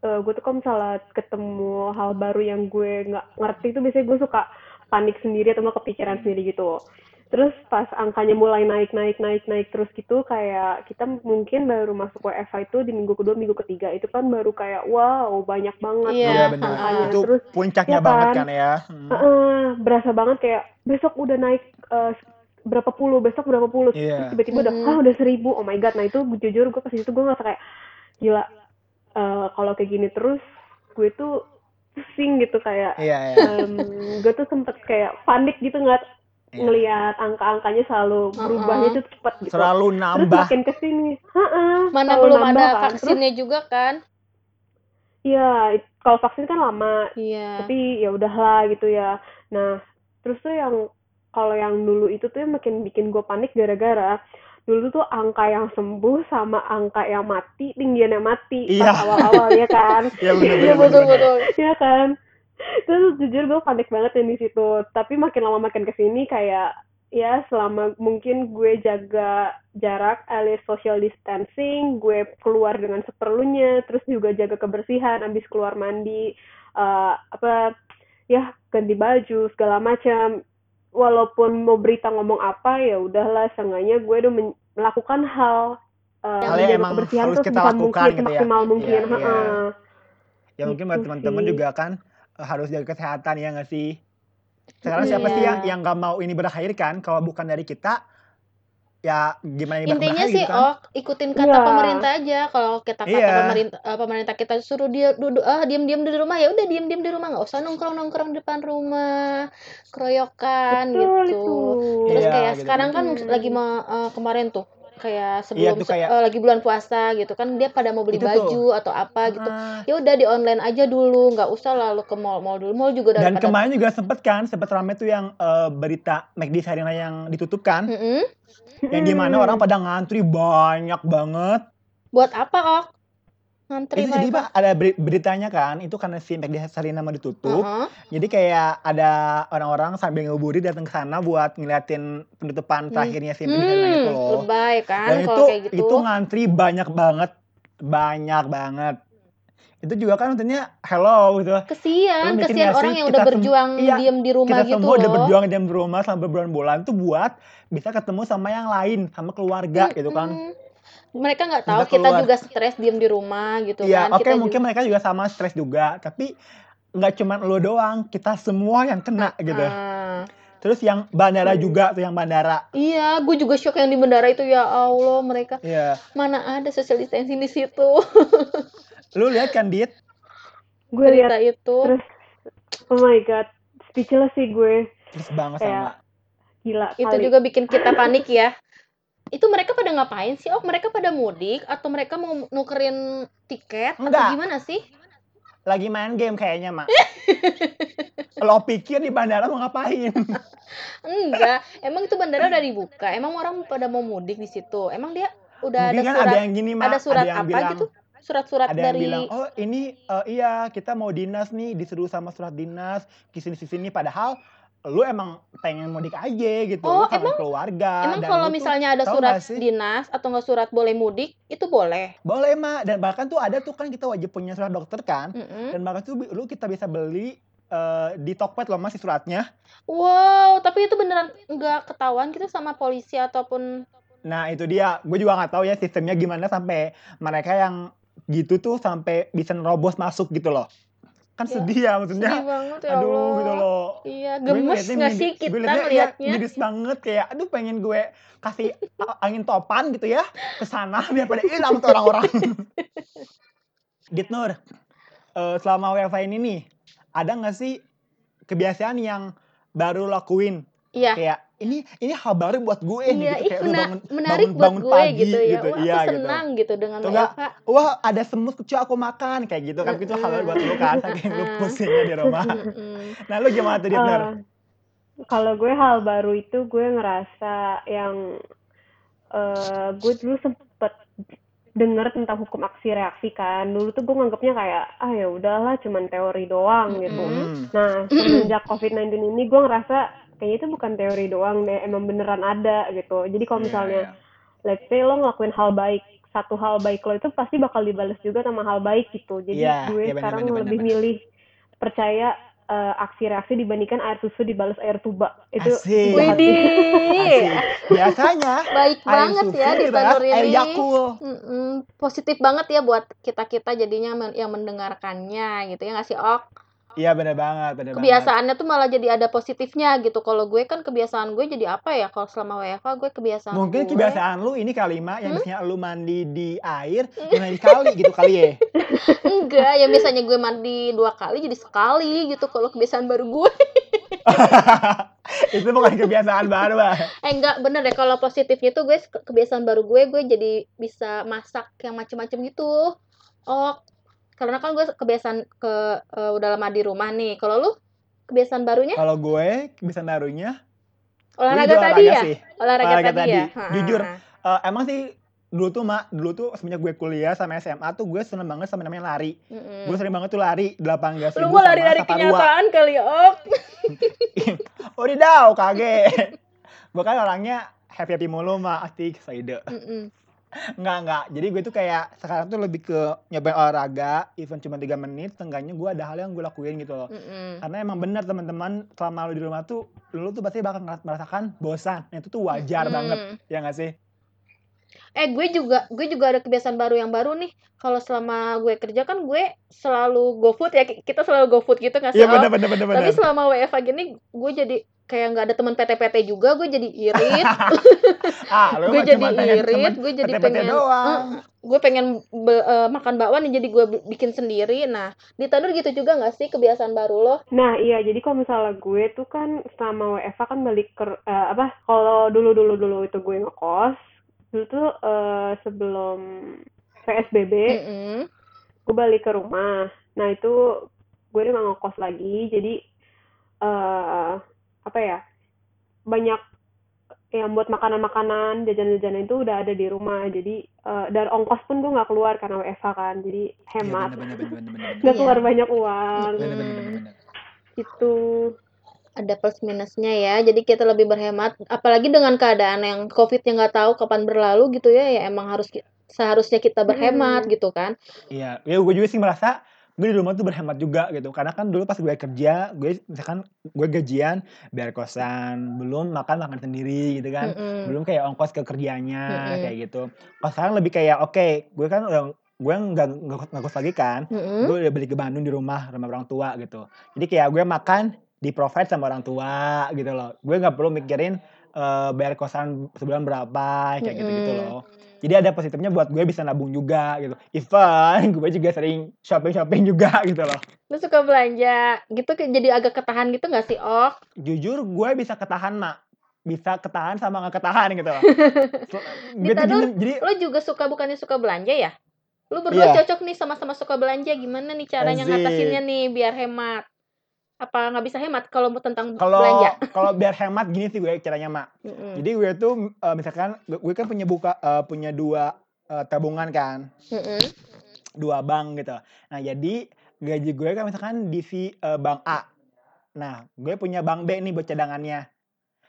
eh, gue tuh kalau misalnya ketemu hal baru yang gue nggak ngerti tuh biasanya gue suka panik sendiri atau nggak kepikiran sendiri gitu. Terus pas angkanya mulai naik naik naik naik terus gitu kayak kita mungkin baru masuk WFH itu di minggu kedua minggu ketiga itu kan baru kayak wow banyak banget Iya, iya bener angkanya. itu Terus puncaknya ya banget kan? kan ya Hmm. Heeh, berasa banget kayak besok udah naik eh, berapa puluh, besok berapa puluh, Iya. terus tiba-tiba udah, Mm. ah udah seribu, oh my god, nah itu gue jujur gue pas itu gue ngerasa kayak gila, eh, kalau kayak gini terus gue tuh pusing gitu kayak, iya iya em, gue tuh sempet kayak panik gitu nggak Iya. ngelihat angka-angkanya selalu berubahnya Uh-uh. tuh cepet gitu. selalu Terus nambah makin ke sini, heeh, Mana selalu belum nambah ada kan. Terus, vaksinnya juga kan? iya, kalau vaksin kan lama, Iya. tapi ya udahlah gitu ya nah terus tuh yang kalau yang dulu itu tuh yang makin bikin gue panik gara-gara dulu tuh angka yang sembuh sama angka yang mati tinggian yang mati Iya. pas awal-awal ya kan? Iya Iya betul betul. ya kan? Terus jujur gue panik banget yang di situ. Tapi makin lama makin ke sini kayak ya selama mungkin gue jaga jarak alias social distancing gue keluar dengan seperlunya terus juga jaga kebersihan habis keluar mandi eh, apa ya ganti baju segala macam walaupun mau berita ngomong apa ya udahlah seenggaknya gue udah melakukan hal eh, Hal yang emang kebersihan harus kita lakukan mungkin, gitu ya. mungkin. Iya, iya. heeh. Ya mungkin buat Gitu teman-teman juga kan eh, harus jaga kesehatan ya nggak sih? Sekarang siapa sih Iya. yang yang nggak mau ini berakhir kan? Kalau bukan dari kita, ya gimana Intinya sih, gitu kan? oh ikutin kata Iya. pemerintah aja. Kalau kita kata Iya. pemerintah, eh, pemerintah kita suruh dia duduk, ah diam-diam di rumah ya udah diam-diam di rumah, nggak usah nongkrong-nongkrong di depan rumah, keroyokan Betul gitu. itu. Terus Iya, kayak gitu. sekarang kan Hmm. lagi mau eh, kemarin tuh kayak Iya sebelum se- kayak eh, lagi bulan puasa gitu kan dia pada mau beli itu tuh. baju atau apa gitu. Ah. Ya udah di online aja dulu, nggak usah lalu ke mall-mall dulu. Mall juga Dan pada kemarin juga sempet kan, sempet rame tuh yang eh, berita McD Sarina yang ditutup kan, Mm-mm. yang di mana Hmm. orang pada ngantri banyak banget. Buat apa, Ok? Ngantri Itu jadi. Pak, ada beri- beritanya kan, itu karena si McD Sarina mau ditutup, Heeh. jadi kayak ada orang-orang sambil ngeburi datang ke sana buat ngeliatin penutupan Hmm. terakhirnya si McD Sarina itu Hmm, loh. lebay kan Dan itu kayak gitu. itu ngantri banyak banget, banyak banget. Itu juga kan maksudnya hello gitu. Kesian, kesian orang yang udah berjuang iya, diem di rumah kita gitu semua udah loh. berjuang diam di rumah selama berbulan-bulan tuh buat bisa ketemu sama yang lain, sama keluarga gitu kan. Mereka nggak tahu kita juga stres diem di rumah gitu Iya, kan. oke Kita mungkin juga mereka juga sama stres juga, tapi nggak cuman lo doang, kita semua yang kena gitu. Ah. Terus yang bandara Hmm. juga tuh yang bandara. Iya, gue juga shock yang di bandara itu ya Allah mereka Iya. mana ada social distancing di situ Lu lihat kan Dit? Gue lihat itu. terus oh my god, speechless sih gue. Terus banget Kayak sama. gila Itu kali. juga bikin kita panik ya. Itu mereka pada ngapain sih? Oh, mereka pada mudik atau mereka mau nukerin tiket atau Enggak. gimana sih? Lagi main game kayaknya, Mak. lo pikir di bandara mau ngapain? Enggak, emang itu bandara udah dibuka. Emang orang pada mau mudik di situ. Emang dia udah Mungkin ada kan surat ada yang gini, Mak. ada surat yang apa bilang, gitu? Surat-surat ada yang dari bilang, oh ini eh, iya kita mau dinas nih, disuruh sama surat dinas, ke sini sini padahal lu emang pengen mudik aja gitu, Oh, lu kangen emang- keluarga. Emang dan kalau misalnya ada surat sih? dinas atau nggak surat boleh mudik, itu boleh. boleh mak dan bahkan tuh ada tuh kan kita wajib punya surat dokter kan, Mm-mm. dan bahkan tuh lu kita bisa beli eh, di Tokped loh masih suratnya. Wow, tapi itu beneran nggak ketahuan gitu sama polisi ataupun Nah itu dia, gue juga nggak tahu ya sistemnya gimana sampai mereka yang gitu tuh sampai bisa nerobos masuk gitu loh. Kan Ya, sedih ya maksudnya. sedih banget ya Aduh Allah. gitu loh. Iya, gemes nggak sih gue kita liatnya, ya, miris banget kayak aduh pengen gue kasih angin topan gitu ya ke sana biar pada hilang tuh orang-orang. Dit Nur, eh, selama WFH ini nih ada nggak sih kebiasaan yang baru lakuin Iya. kayak ini ini hal baru buat gue Iya, gitu kayak mena- bangun menarik bangun- buat bangun gue pagi gitu ya. gitu, Wah, iya aku gitu. senang gitu dengan Tuh nggak, WFH. wah ada semut kecil aku makan kayak gitu kan itu hal baru buat lu kan saking lu pusingnya di rumah. Nah lu gimana tuh Dit Nur? Eh, kalau gue hal baru itu gue ngerasa yang eh gue dulu sempet denger tentang hukum aksi reaksi kan dulu tuh gue nganggapnya kayak ah ya udahlah cuman teori doang gitu. Hmm. nah semenjak covid-19 ini gue ngerasa kayaknya itu bukan teori doang deh emang beneran ada gitu jadi kalau Iya, misalnya iya. let's say lo ngelakuin hal baik satu hal baik lo itu pasti bakal dibales juga sama hal baik gitu jadi Iya, gue iya bener, sekarang bener, lebih bener. milih percaya eh, aksi reaksi dibandingkan air susu dibalas air tuba itu Asik. Asik. Biasanya baik air banget susu ya di dibalas Tanur air ini. Yakul. Mm-mm. Positif banget ya buat kita-kita jadinya men- yang mendengarkannya gitu ya nggak sih Ok? Iya bener banget, bener banget. Kebiasaannya tuh malah jadi ada positifnya gitu. Kalau gue kan kebiasaan gue jadi apa ya? Kalau selama WFH gue kebiasaan Mungkin gue kebiasaan lu ini kali Mak, yang Hmm? biasanya lu mandi di air, mandi di kali gitu kali ya. enggak ya biasanya gue mandi dua kali jadi sekali gitu kalau kebiasaan baru gue Itu bukan kebiasaan baru, Bang. eh enggak bener deh kalau positifnya tuh gue ke- kebiasaan baru gue gue jadi bisa masak yang macem-macem gitu oh karena kan gue kebiasaan ke eh, udah lama di rumah nih kalau lu kebiasaan barunya Kalau gue kebiasaan barunya olahraga juga tadi ya sih. olahraga, Olahraga tadi, tadi. ya Ha, Jujur, ha, ha. Eh, emang sih dulu tuh mak dulu tuh semenjak gue kuliah sama SMA tuh gue seneng banget sama namanya lari Mm-mm. gue sering banget tuh lari delapan gas lu mau lari-lari kenyataan kali ya ok oh didau kage gue kan orangnya happy happy mulu mah asik saide Mm-mm. Enggak, enggak. Jadi gue tuh kayak sekarang tuh lebih ke nyobain olahraga, even cuma 3 menit, setengahnya gue ada hal yang gue lakuin gitu loh. Mm-mm. Karena emang benar teman-teman, selama lu di rumah tuh, lu tuh pasti bakal merasakan bosan. Nah, itu tuh wajar Mm-mm. banget, ya nggak sih? Eh gue juga gue juga ada kebiasaan baru yang baru nih. Kalau selama gue kerja kan gue selalu GoFood ya. Kita selalu GoFood gitu nggak sih? Iya benar benar benar Tapi selama WFH gini gue jadi kayak nggak ada teman PT-PT juga, gue jadi irit. Ah, lu gue jadi irit, gue jadi pengen doang. eh, gue pengen be- eh, makan bakwan jadi gue bi- bikin sendiri. Nah, di Tanur gitu juga nggak sih kebiasaan baru lo? Nah, iya, jadi kalau misalnya gue tuh kan selama WFH kan balik ke eh, apa? Kalau dulu-dulu dulu itu gue ngekos, dulu tuh eh, sebelum PSBB, Mm-mm. gue balik ke rumah. Nah, itu gue emang ngekos lagi, jadi eh apa ya? Banyak yang buat makanan-makanan, jajan-jajanan itu udah ada di rumah. Jadi eh, dari ongkos pun gue nggak keluar karena WFH kan, jadi Iya hemat. benar. Nggak Iya. keluar banyak uang. Benar Mm-mm. benar. Itu Ada plus minusnya ya. Jadi kita lebih berhemat. Apalagi dengan keadaan yang COVID-nya nggak tahu kapan berlalu gitu ya. Ya emang harus seharusnya kita berhemat Mm. gitu kan. Iya, ya gue juga sih merasa gue di rumah tuh berhemat juga gitu. Karena kan dulu pas gue kerja, gue misalkan gue gajian bayar kosan, belum makan makan sendiri gitu kan. Mm-mm. Belum kayak ongkos ke kerjanya Mm-mm. kayak gitu. Pas sekarang lebih kayak oke, gue kan udah gue nggak nggak nggak kos lagi kan. Mm-mm. Gue udah balik ke Bandung di rumah sama orang tua gitu. Jadi kayak gue makan di provide sama orang tua gitu loh. Gue nggak perlu mikirin eh, bayar kosan sebulan berapa kayak gitu-gitu Mm-mm. loh. Jadi ada positifnya buat gue bisa nabung juga gitu. Even gue juga sering shopping-shopping juga gitu loh. Lu suka belanja gitu jadi agak ketahan gitu nggak sih, Oh? Jujur gue bisa ketahan mak. Bisa ketahan sama gak ketahan gitu loh. Gini, dulu- jadi Lo juga suka bukannya suka belanja ya? Lu berdua Iya. cocok nih sama-sama suka belanja. Gimana nih caranya Asik. ngatasinnya nih biar hemat? Apa nggak bisa hemat kalau mau tentang kalau belanja? kalau biar hemat gini sih gue caranya mak. Mm-mm. Jadi gue tuh eh, misalkan gue kan punya buka eh, punya dua eh, tabungan kan. Mm-mm. dua bank gitu. Nah, jadi gaji gue kan misalkan di si eh, bank A. Nah, gue punya bank B nih buat cadangannya.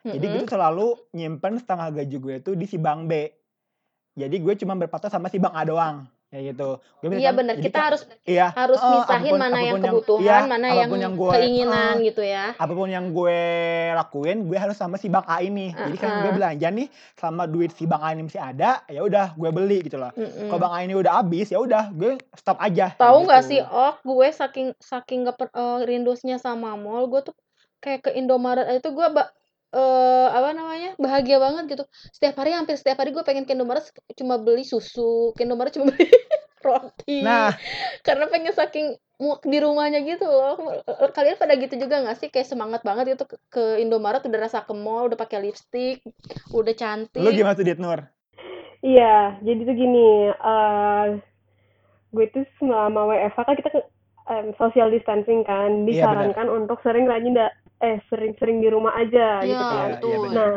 Jadi gue tuh selalu nyimpen setengah gaji gue tuh di si bank B. Jadi gue cuma berpatok sama si bank A doang. Kayak gitu. Gue Iya benar, kita harus iya, harus eh, misahin apapun- mana yang apa pun yang- kebutuhan, iya, mana yang, yang gue- keinginan eh, gitu ya. apa pun yang gue lakuin, gue harus sama si bank A ini. Jadi kan gue Uh-uh. belanja nih, selama duit si bank A ini masih ada, ya udah gue beli gitu loh. Mm-mm. Kalau bank A ini udah habis, ya udah gue stop aja. Tahu nggak gitu. sih, oh gue saking saking gak per, eh, rindusnya sama mall, gue tuh kayak ke Indomaret itu gue eh, apa namanya bahagia banget gitu. Setiap hari hampir setiap hari gue pengen ke Indomaret cuma beli susu, ke Indomaret cuma beli roti. Nah, karena pengen saking muak di rumahnya gitu loh. Eh, Kalian pada gitu juga nggak sih? Kayak semangat banget itu ke, ke Indomaret udah rasa ke mall, udah pakai lipstick, udah cantik. lu gimana tuh Dit Nur? Iya, jadi tuh gini, eh gue tuh selama WFH kan kita ke- em, social distancing kan, Iya, benar. disarankan untuk sering rajin da- eh sering-sering di rumah aja Iya, gitu kan. Iya, betul. iya benar. Nah,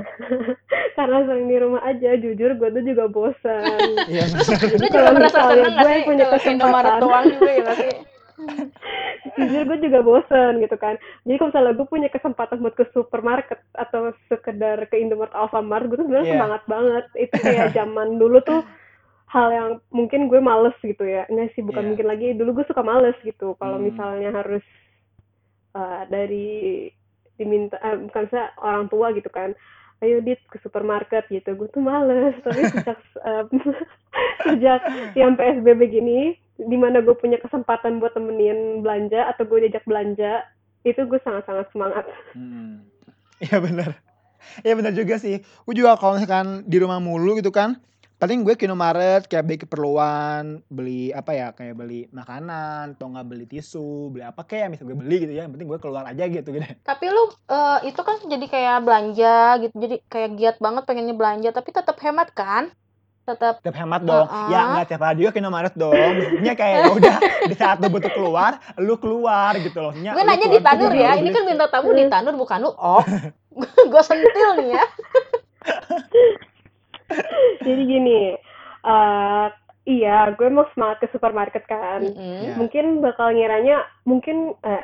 karena sering di rumah aja, jujur gue tuh juga bosan. Iya, juga Kalau merasa misalnya nggak gue sih punya kesempatan. doang juga ya nggak sih? jujur gue juga bosan gitu kan. Jadi kalau misalnya gue punya kesempatan buat ke supermarket atau sekedar ke Indomaret Alfamart, gue tuh sebenarnya Iya. semangat banget. Itu kayak zaman dulu tuh hal yang mungkin gue males gitu ya. Enggak sih, bukan Iya. mungkin lagi. Dulu gue suka males gitu. Kalau Hmm. misalnya harus eh, dari diminta, eh, bukan saya orang tua gitu kan. Ayo dit ke supermarket gitu. Gue tuh males. Tapi sejak eh, sejak yang PSBB gini, di mana gue punya kesempatan buat temenin belanja atau gue diajak belanja, itu gue sangat-sangat semangat. Hmm. Iya benar. Iya benar juga sih. Gue juga kalau misalkan di rumah mulu gitu kan, paling gue ke Indomaret kayak beli keperluan, beli apa ya, kayak beli makanan, atau nggak beli tisu, beli apa kayak misal gue beli gitu ya. Yang penting gue keluar aja gitu gitu. Tapi lu eh, itu kan jadi kayak belanja gitu, jadi kayak giat banget pengennya belanja, tapi tetap hemat kan? Tetap Tetap hemat dong. Uh-uh. Ya nggak tiap hari juga ke Indomaret dong. Maksudnya kayak ya udah di saat lu butuh keluar, lu keluar gitu loh. Gue nanya keluar di Tanur ya, ini kan minta tamu di Tanur bukan lu. Oh, gue sentil nih ya. Jadi gini, eh iya, gue mau semangat ke supermarket kan. Mm-mm. Ya. Mungkin bakal ngiranya, mungkin eh,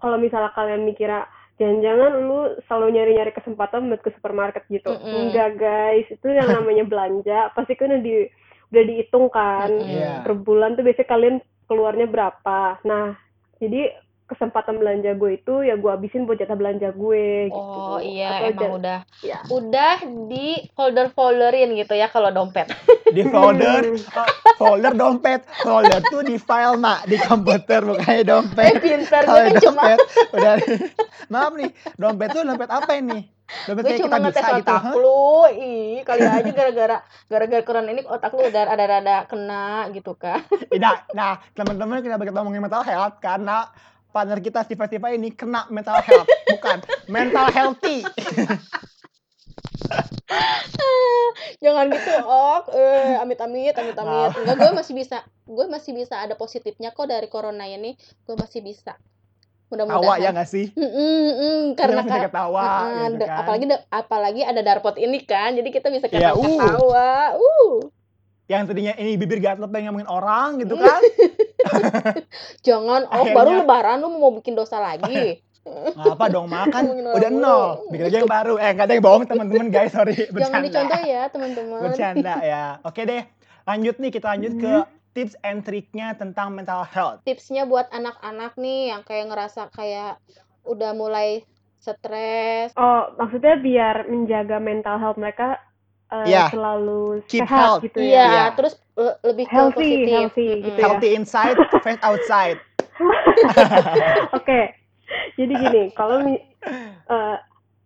kalau misalnya kalian mikirnya, jangan-jangan lu selalu nyari-nyari kesempatan buat ke supermarket gitu. Mm-mm. Enggak guys, itu yang namanya belanja, pasti kan udah di udah dihitung kan. Iya. Per bulan tuh biasanya kalian keluarnya berapa. Nah, jadi kesempatan belanja gue itu ya gue habisin buat jatah belanja gue gitu. Oh iya, Atau emang udah ya. udah di folder-folderin gitu ya kalau dompet. Di folder, oh, folder dompet, folder tuh di file mak di komputer bukannya Eh dompet. pintar gue Kalau kan cuma dompet udah maaf nih, dompet tuh dompet apa ini? Dompet gue kayak cuma kita ngetes bisa gitu. otak hah? lu. Ih, kali aja gara-gara gara-gara corona ini otak lu udah ada rada kena gitu kan. Nah, nah teman-teman kenapa kita ngomongin mental health karena partner kita Siva-Siva ini kena mental health, bukan mental healthy. Jangan gitu, Ok. Eh, amit-amit, amit-amit. Maaf. Enggak, gue masih bisa. Gue masih bisa ada positifnya kok dari corona ini. Gue masih bisa. Tawa ya Mudah-mudahan. nggak sih? Mm, mm, mm, karena Kita kar- ketawa gitu kan. apalagi apalagi ada darpot ini kan. Jadi kita bisa Iya, uh. ketawa-ketawa. Uh. Yang tadinya ini bibir gatel pengen ngomongin orang gitu kan. Jangan, oh Akhirnya- baru lebaran lu mau bikin dosa lagi. Ngapa dong makan udah nol. Bikin aja yang baru. Eh, nggak ada yang bohong teman-teman guys, sorry. Jangan Bercanda. dicontoh ya, teman-teman. Bercanda ya. Oke deh. Lanjut nih kita lanjut ke Hmm. tips and triknya tentang mental health. Tipsnya buat anak-anak nih yang kayak ngerasa kayak udah mulai stres. Oh, maksudnya biar menjaga mental health mereka eh, Iya. selalu Keep sehat health. gitu Iya, ya. Iya. terus le- lebih ke Healthy, positif. healthy Mm-mm. gitu ya. Healthy inside, fat outside. Oke, jadi gini, kalau eh,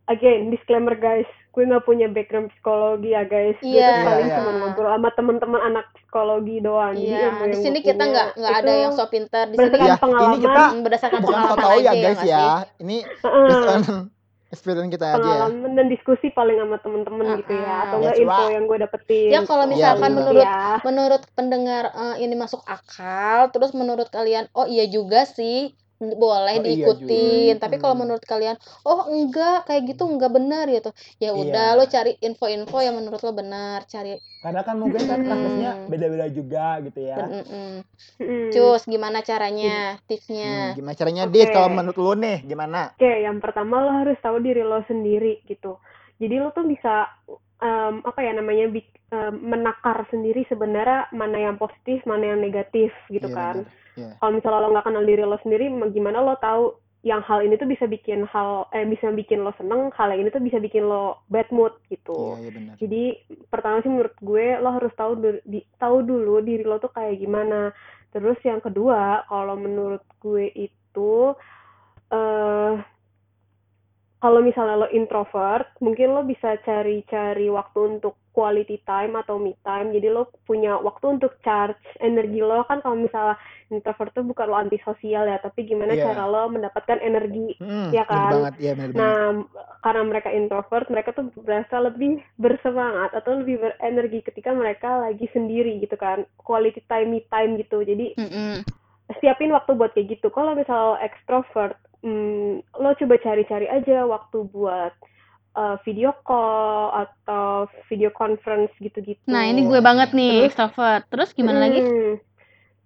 again disclaimer guys, gue nggak punya background psikologi ya guys. Gue Iya. tuh paling Iya, cuma iya. ngobrol sama teman-teman anak psikologi doang. Jadi Iya, di sini kita nggak nggak ada yang so pinter di sini berdasarkan Iya, ini pengalaman, kita mm, berdasarkan Bukan pengalaman aja ya ya guys ya. Ini based on experience kita aja ya. pengalaman dan diskusi paling sama temen-temen gitu ya, atau Ah. enggak Ya, info yang gue dapetin. Ya kalau Iya, misalkan benar. menurut ya. menurut pendengar eh, ini masuk akal, terus menurut kalian oh iya juga sih boleh Oh, iya diikutin. juga. Tapi kalau Hmm. menurut kalian oh enggak kayak gitu enggak benar gitu. Ya Iya. udah lo cari info-info yang menurut lo benar, cari Karena kan mungkin kan Hmm. kasusnya beda-beda juga gitu ya. Mm-mm. Mm. Cus, gimana caranya? Hmm, Tipsnya? gimana caranya Oke. Dis kalau menurut lu nih gimana? Oke, yang pertama lo harus tahu diri lo sendiri gitu. Jadi lo tuh bisa em, apa ya namanya em, menakar sendiri sebenarnya mana yang positif, mana yang negatif gitu Iya, kan. Iya. Kalau misalnya lo nggak kenal diri lo sendiri, ma- gimana lo tahu yang hal ini tuh bisa bikin hal eh bisa bikin lo seneng, hal yang ini tuh bisa bikin lo bad mood gitu. iya benar. Jadi pertama sih menurut gue lo harus tahu di, tahu dulu diri lo tuh kayak gimana. Terus yang kedua, kalau menurut gue itu eh kalau misalnya lo introvert, mungkin lo bisa cari-cari waktu untuk quality time atau me time. Jadi lo punya waktu untuk charge energi lo kan kalau misalnya introvert tuh bukan lo antisosial ya, tapi gimana Iya. cara lo mendapatkan energi Hmm, Iya benar kan? banget. Iya banget. Nah, karena mereka introvert, mereka tuh berasa lebih bersemangat atau lebih berenergi ketika mereka lagi sendiri gitu kan. Quality time, me time gitu. Jadi, Mm-mm. siapin waktu buat kayak gitu. Kalau misal extrovert, hmm, lo coba cari-cari aja waktu buat uh, video call atau video conference gitu-gitu. Nah, ini gue banget nih, Terus- extrovert. Terus gimana lagi? Hmm.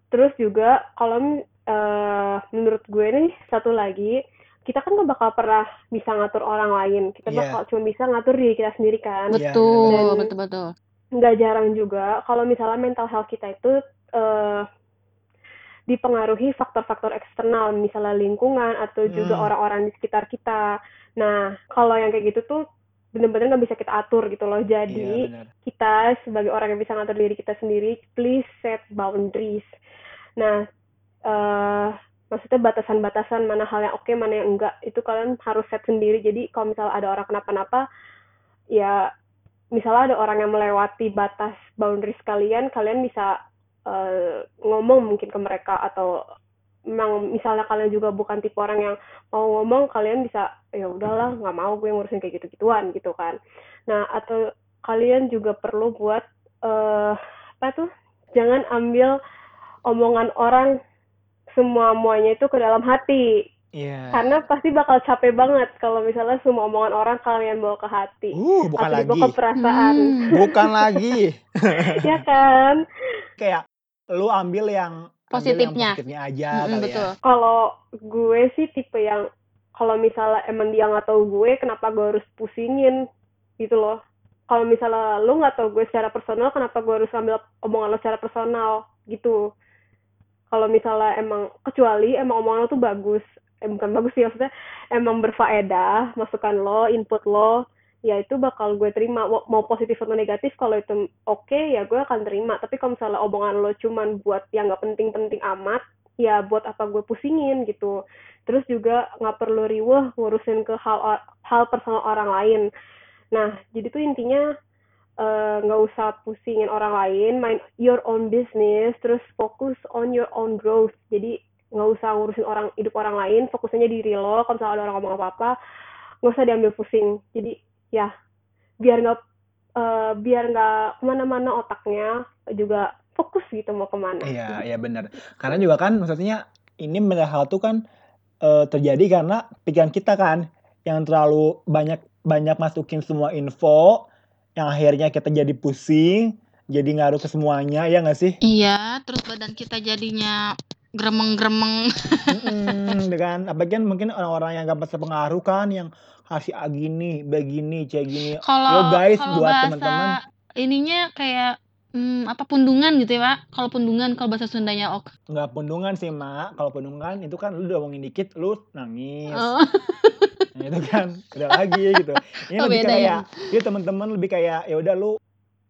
Terus juga kalau eh, menurut gue nih satu lagi kita kan nggak bakal pernah bisa ngatur orang lain. Kita Iya. bakal cuma bisa ngatur diri kita sendiri kan. Iya, Betul, benar-benar. betul, betul. Nggak jarang juga kalau misalnya mental health kita itu eh, dipengaruhi faktor-faktor eksternal, misalnya lingkungan atau juga Hmm. orang-orang di sekitar kita. Nah, kalau yang kayak gitu tuh bener-bener nggak bisa kita atur gitu loh. Iya, Jadi benar. kita sebagai orang yang bisa ngatur diri kita sendiri, please set boundaries. Nah, eh maksudnya batasan-batasan mana hal yang oke, mana yang enggak, itu kalian harus set sendiri. Jadi kalau misalnya ada orang kenapa-napa, ya misalnya ada orang yang melewati batas boundaries kalian, kalian bisa eh, ngomong mungkin ke mereka atau memang misalnya kalian juga bukan tipe orang yang mau ngomong, kalian bisa ya udahlah nggak mau gue ngurusin kayak gitu-gituan gitu kan. Nah, atau kalian juga perlu buat eh apa tuh? Jangan ambil omongan orang semua muanya itu ke dalam hati. Iya. Karena pasti bakal capek banget kalau misalnya semua omongan orang kalian bawa ke hati. Uh, bukan atau lagi. dibawa ke perasaan. Hmm. Bukan lagi. Ya kan? Kayak lu ambil yang ambil yang Positifnya. positifnya aja kali betul. ya. Kalau gue sih tipe yang kalau misalnya emang dia nggak tahu gue, kenapa gue harus pusingin gitu loh. Kalau misalnya lu nggak tahu gue secara personal, kenapa gue harus ambil omongan lo secara personal gitu. Kalau misalnya emang kecuali emang omongan lo tuh bagus, eh bukan bagus sih maksudnya emang berfaedah masukan lo input lo ya itu bakal gue terima. Mau, positif atau negatif kalau itu oke ya gue akan terima. Tapi kalau misalnya omongan lo cuman buat yang nggak penting-penting amat ya buat apa gue pusingin gitu. Terus juga nggak perlu riweh ngurusin ke hal hal personal orang lain. Nah jadi tuh intinya eh, nggak usah pusingin orang lain. Mind your own business. Terus fokus on your own growth. Jadi nggak usah ngurusin orang hidup orang lain. Fokus aja diri lo. Kalau misalnya ada orang ngomong apa apa nggak usah diambil pusing. Jadi ya biar nggak eh, biar nggak ke mana-mana otaknya juga fokus gitu mau ke mana Iya, iya benar. Karena juga kan maksudnya ini banyak hal tuh kan eh, terjadi karena pikiran kita kan yang terlalu banyak banyak masukin semua info yang akhirnya kita jadi pusing, jadi ngaruh ke semuanya ya nggak sih? Iya, terus badan kita jadinya gremeng-gremeng. Mm-mm, dengan apalagi kan mungkin orang-orang yang gampang terpengaruh kan yang kasih ah gini, begini, kayak gini. Kalau guys kalau buat teman-teman ininya kayak hmm, apa pundungan gitu ya, Pak? Kalau pundungan kalau bahasa Sundanya ok. nggak pundungan sih mak. Kalau pundungan itu kan lu udah ngomongin dikit lu nangis. Oh, Nah, itu kan udah lagi gitu. Ini oh lebih beda ya. kayak ya teman-teman lebih kayak ya udah lu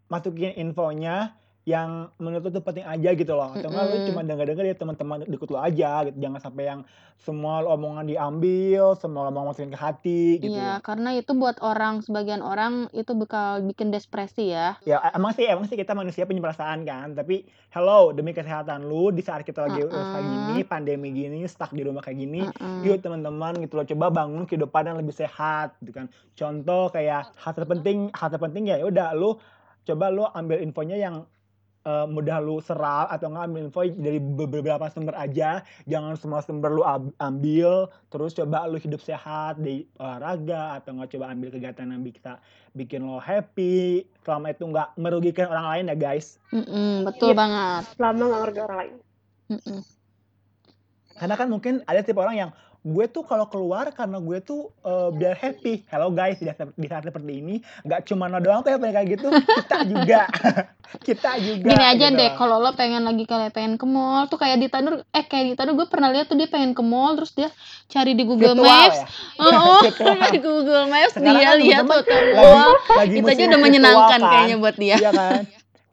masukin infonya yang menurut lu tuh penting aja gitu loh. Atau enggak lu Mm-mm. cuma denger-denger ya teman-teman deket lu aja gitu. Jangan sampai yang semua lu omongan diambil, semua lu omong masukin ke hati gitu. Iya, karena itu buat orang sebagian orang itu bakal bikin depresi ya. Ya emang sih emang sih kita manusia punya perasaan kan, tapi hello demi kesehatan lu di saat kita lagi kayak Heeh. gini, pandemi gini, stuck di rumah kayak gini, Heeh. yuk teman-teman gitu loh coba bangun kehidupan yang lebih sehat gitu kan. Contoh kayak hal terpenting, hal terpenting ya udah lu coba lu ambil infonya yang eh, mudah lu serap atau enggak ambil info dari be- beberapa sumber aja jangan semua sumber lu ambil terus coba lu hidup sehat di olahraga atau enggak coba ambil kegiatan yang bisa bikin lo happy selama itu nggak merugikan orang lain ya guys Mm-mm, betul Iya. banget. selama nggak ngerti orang lain Mm-mm. karena kan mungkin ada tipe orang yang gue tuh kalau keluar karena gue tuh eh, biar happy. Hello guys. Di saat, di saat seperti ini nggak cuma lo doang tuh yang kayak gitu. Kita juga. Kita juga Gini aja gitu deh, kalau lo pengen lagi kayak pengen ke mall tuh kayak di Tanur, eh kayak di Tanur gue pernah lihat tuh dia pengen ke mall terus dia cari di Google virtual Maps. ya? Oh, oh, di Google Maps sekarang dia kan lihat tuh ke mall. Itu aja udah menyenangkan kan? kayaknya buat dia. iya kan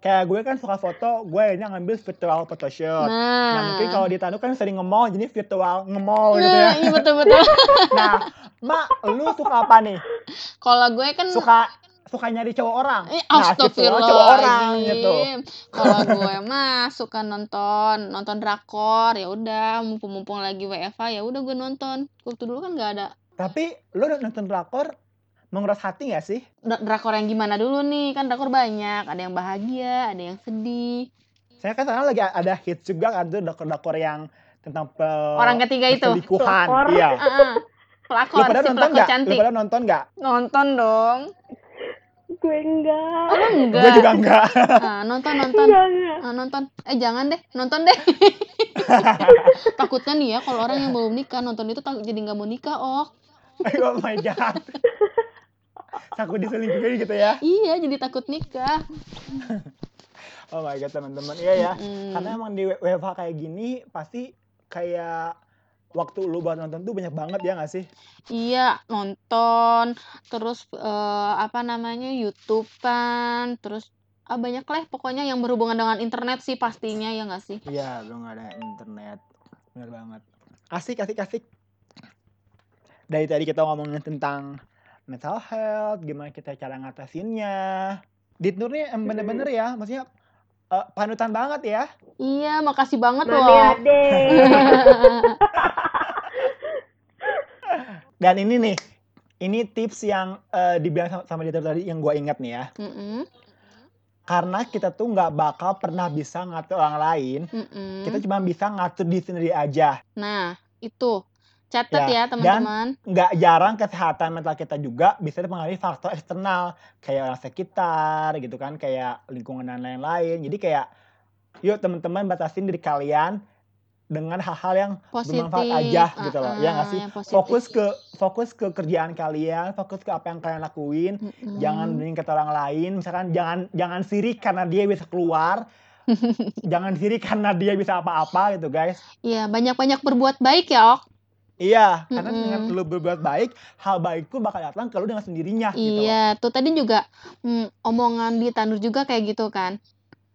kayak gue kan suka foto gue akhirnya ngambil virtual photoshoot. Nah mungkin Nah, kalau di Tanu kan sering nge-mall jadi virtual nge-mall gitu ya. nah iya betul-betul. nah mak lu suka apa nih? Kalau gue kan suka suka nyari cowok orang? Eh, nah virtual cowok orang gitu. Kalau gue mah suka nonton, nonton drakor, ya udah mumpung-mumpung lagi WFA ya udah gue nonton. Waktu dulu kan nggak ada. Tapi lu nonton drakor menguras hati gak sih Dra- drakor yang gimana dulu nih? Kan drakor banyak, ada yang bahagia, ada yang sedih. saya kan sekarang lagi ada hits juga kan tuh drakor-drakor yang tentang pe- Orang ketiga itu. Pelakor. iya lu Pelakor, pada si nonton pelakor nggak lu cantik. pada nonton nggak Nonton dong. gue enggak Oh, gue enggak. juga enggak Ah, nonton, nonton. enggak enggak Ah, nonton. Eh, jangan deh. Nonton deh. Takutnya nih ya, kalau orang yang belum nikah nonton itu jadi nggak mau nikah, oh. oh my god takut diselingkuhin gitu ya? Iya, jadi takut nikah. oh my god teman-teman. Iya ya. Mm-mm. karena emang di WFH kayak gini pasti kayak waktu lu buat nonton tuh banyak banget ya gak sih? Iya, nonton, terus eh, apa namanya YouTubean, terus ah, banyak lah pokoknya yang berhubungan dengan internet sih pastinya ya nggak sih? iya belum ada internet. Bener banget. Asik asik asik. Dari tadi kita ngomongin tentang mental health gimana kita cara ngatasinnya. Ditnur nih em bener-bener ya maksudnya eh, panutan banget ya. Iya, makasih banget loh. ade. Dan ini nih ini tips yang eh, dibilang sama, sama Ditnur tadi yang gue ingat nih ya. Mm-mm, karena kita tuh nggak bakal pernah bisa ngatur orang lain. Mm-mm. kita cuma bisa ngatur diri sendiri aja. Nah, itu catat Ya, ya teman-teman. nggak jarang kesehatan mental kita juga bisa dipengaruhi faktor eksternal kayak orang sekitar gitu kan kayak lingkungan dan lain-lain jadi kayak yuk teman-teman batasin diri kalian dengan hal-hal yang Positif. bermanfaat aja gitu loh ya nggak ah, sih positif. fokus ke fokus ke kerjaan kalian fokus ke apa yang kalian lakuin Mm-mm. jangan bandingin kata orang lain misalkan jangan jangan sirik karena dia bisa keluar jangan sirik karena dia bisa apa-apa gitu guys Iya, banyak-banyak berbuat baik ya, Ok. Iya, karena Mm-mm. dengan lu berbuat baik, hal baik tuh bakal datang ke lu dengan sendirinya gitu. Iya, tuh tadi juga mm, omongan di Tanur juga kayak gitu kan.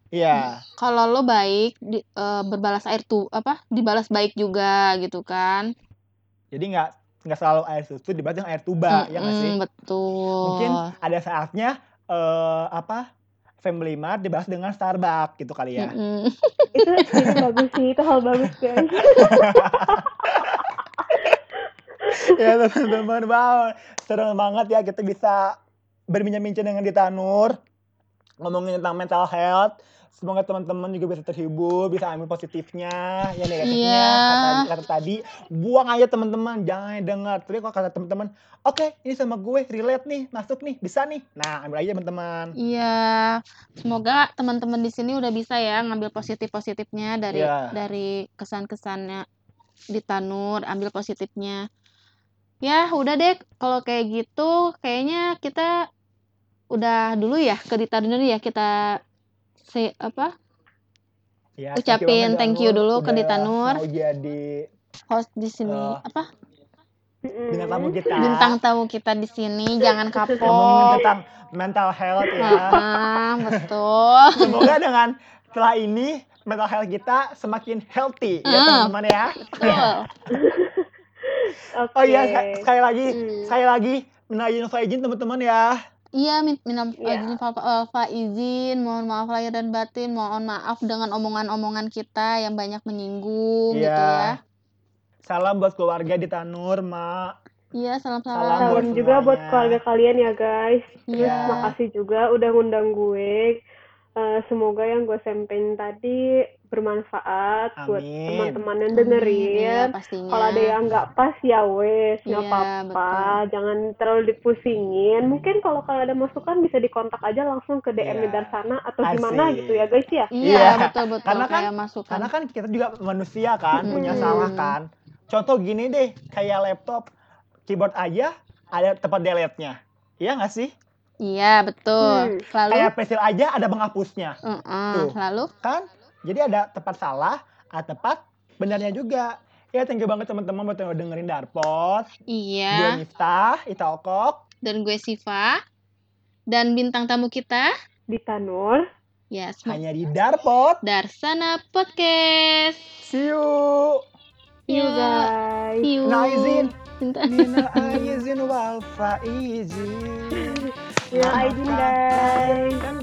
Iya. Kalau lo baik, di- eh, berbalas air tuh apa? Dibalas baik juga gitu kan. Jadi nggak nggak selalu air susu dibalas dengan air tuba, ya nggak sih? Mm-mm, betul. Mungkin ada saatnya eh apa? Family Mart dibalas dengan Starbucks gitu kali ya. Mm-mm. itu itu bagus sih itu hal bagus guys ya teman-teman, wow, seru banget ya kita bisa berbincang-bincang dengan Ditanur ngomongin tentang mental health. Semoga teman-teman juga bisa terhibur, bisa ambil positifnya, ya negatifnya. Iya. Kata, kata tadi, buang aja teman-teman, jangan dengar. Tapi kalau kata teman-teman, oke, ini sama gue relate nih, masuk nih, bisa nih. Nah, ambil aja teman-teman. Iya, semoga teman-teman di sini udah bisa ya ngambil positif-positifnya dari Iya. dari kesan-kesannya di Tanur, ambil positifnya. Ya, udah deh kalau kayak gitu kayaknya kita udah dulu ya ke Dita dulu ya kita say apa Ya, Ucapin thank you dulu ke udah Ditanur. Mau jadi host di sini Eh, apa bintang tamu kita. bintang tamu kita di sini jangan Ngomongin kapok. tentang mental health ya. Ah, betul. Semoga dengan setelah ini mental health kita semakin healthy ya Ah. teman-teman ya. Betul. Oke Oh iya sekali lagi Hmm. sekali lagi minal faizin teman-teman ya. Iya, min minal Iya. izin fa, eh, faizin, mohon maaf lahir dan batin, mohon maaf dengan omongan-omongan kita yang banyak menyinggung gitu ya. Iya. Salam buat keluarga di Tanur, Mak. Iya, Salam salam-salam. buat salam juga buat keluarga kalian ya guys terus Iya. makasih juga udah ngundang gue Eh, semoga yang gue sampein tadi bermanfaat buat Amin. teman-teman yang dengerin pastinya. kalau ada yang nggak pas ya wes nggak Iya, apa-apa betul. jangan terlalu dipusingin mungkin kalau kalian ada masukan bisa dikontak aja langsung ke DM Iya. Darsana atau gimana Asik. gitu ya guys ya Iya, Iya. betul betul Karena kan- kayak masukan. Karena kan kita juga manusia kan, punya Mm-mm. salah kan. Contoh gini deh, kayak laptop, keyboard aja ada tempat delete-nya. Iya nggak sih? Iya, betul. Hmm. Lalu Kayak pensil aja ada penghapusnya, Heeh, Tuh. lalu kan? Jadi ada tempat salah, ada tempat benarnya juga. Ya, thank you banget teman-teman buat yang udah dengerin Darpot. Gue iya Miftah, Ita Okok. dan gue Siva dan bintang tamu kita di Tanur ya semoga Hanya di Darpot. Darsana Podcast. See you. see you Iya. guys See you. Nah, izin. Bintang- Minal aizin wal faizin. ya Aidin guys Kan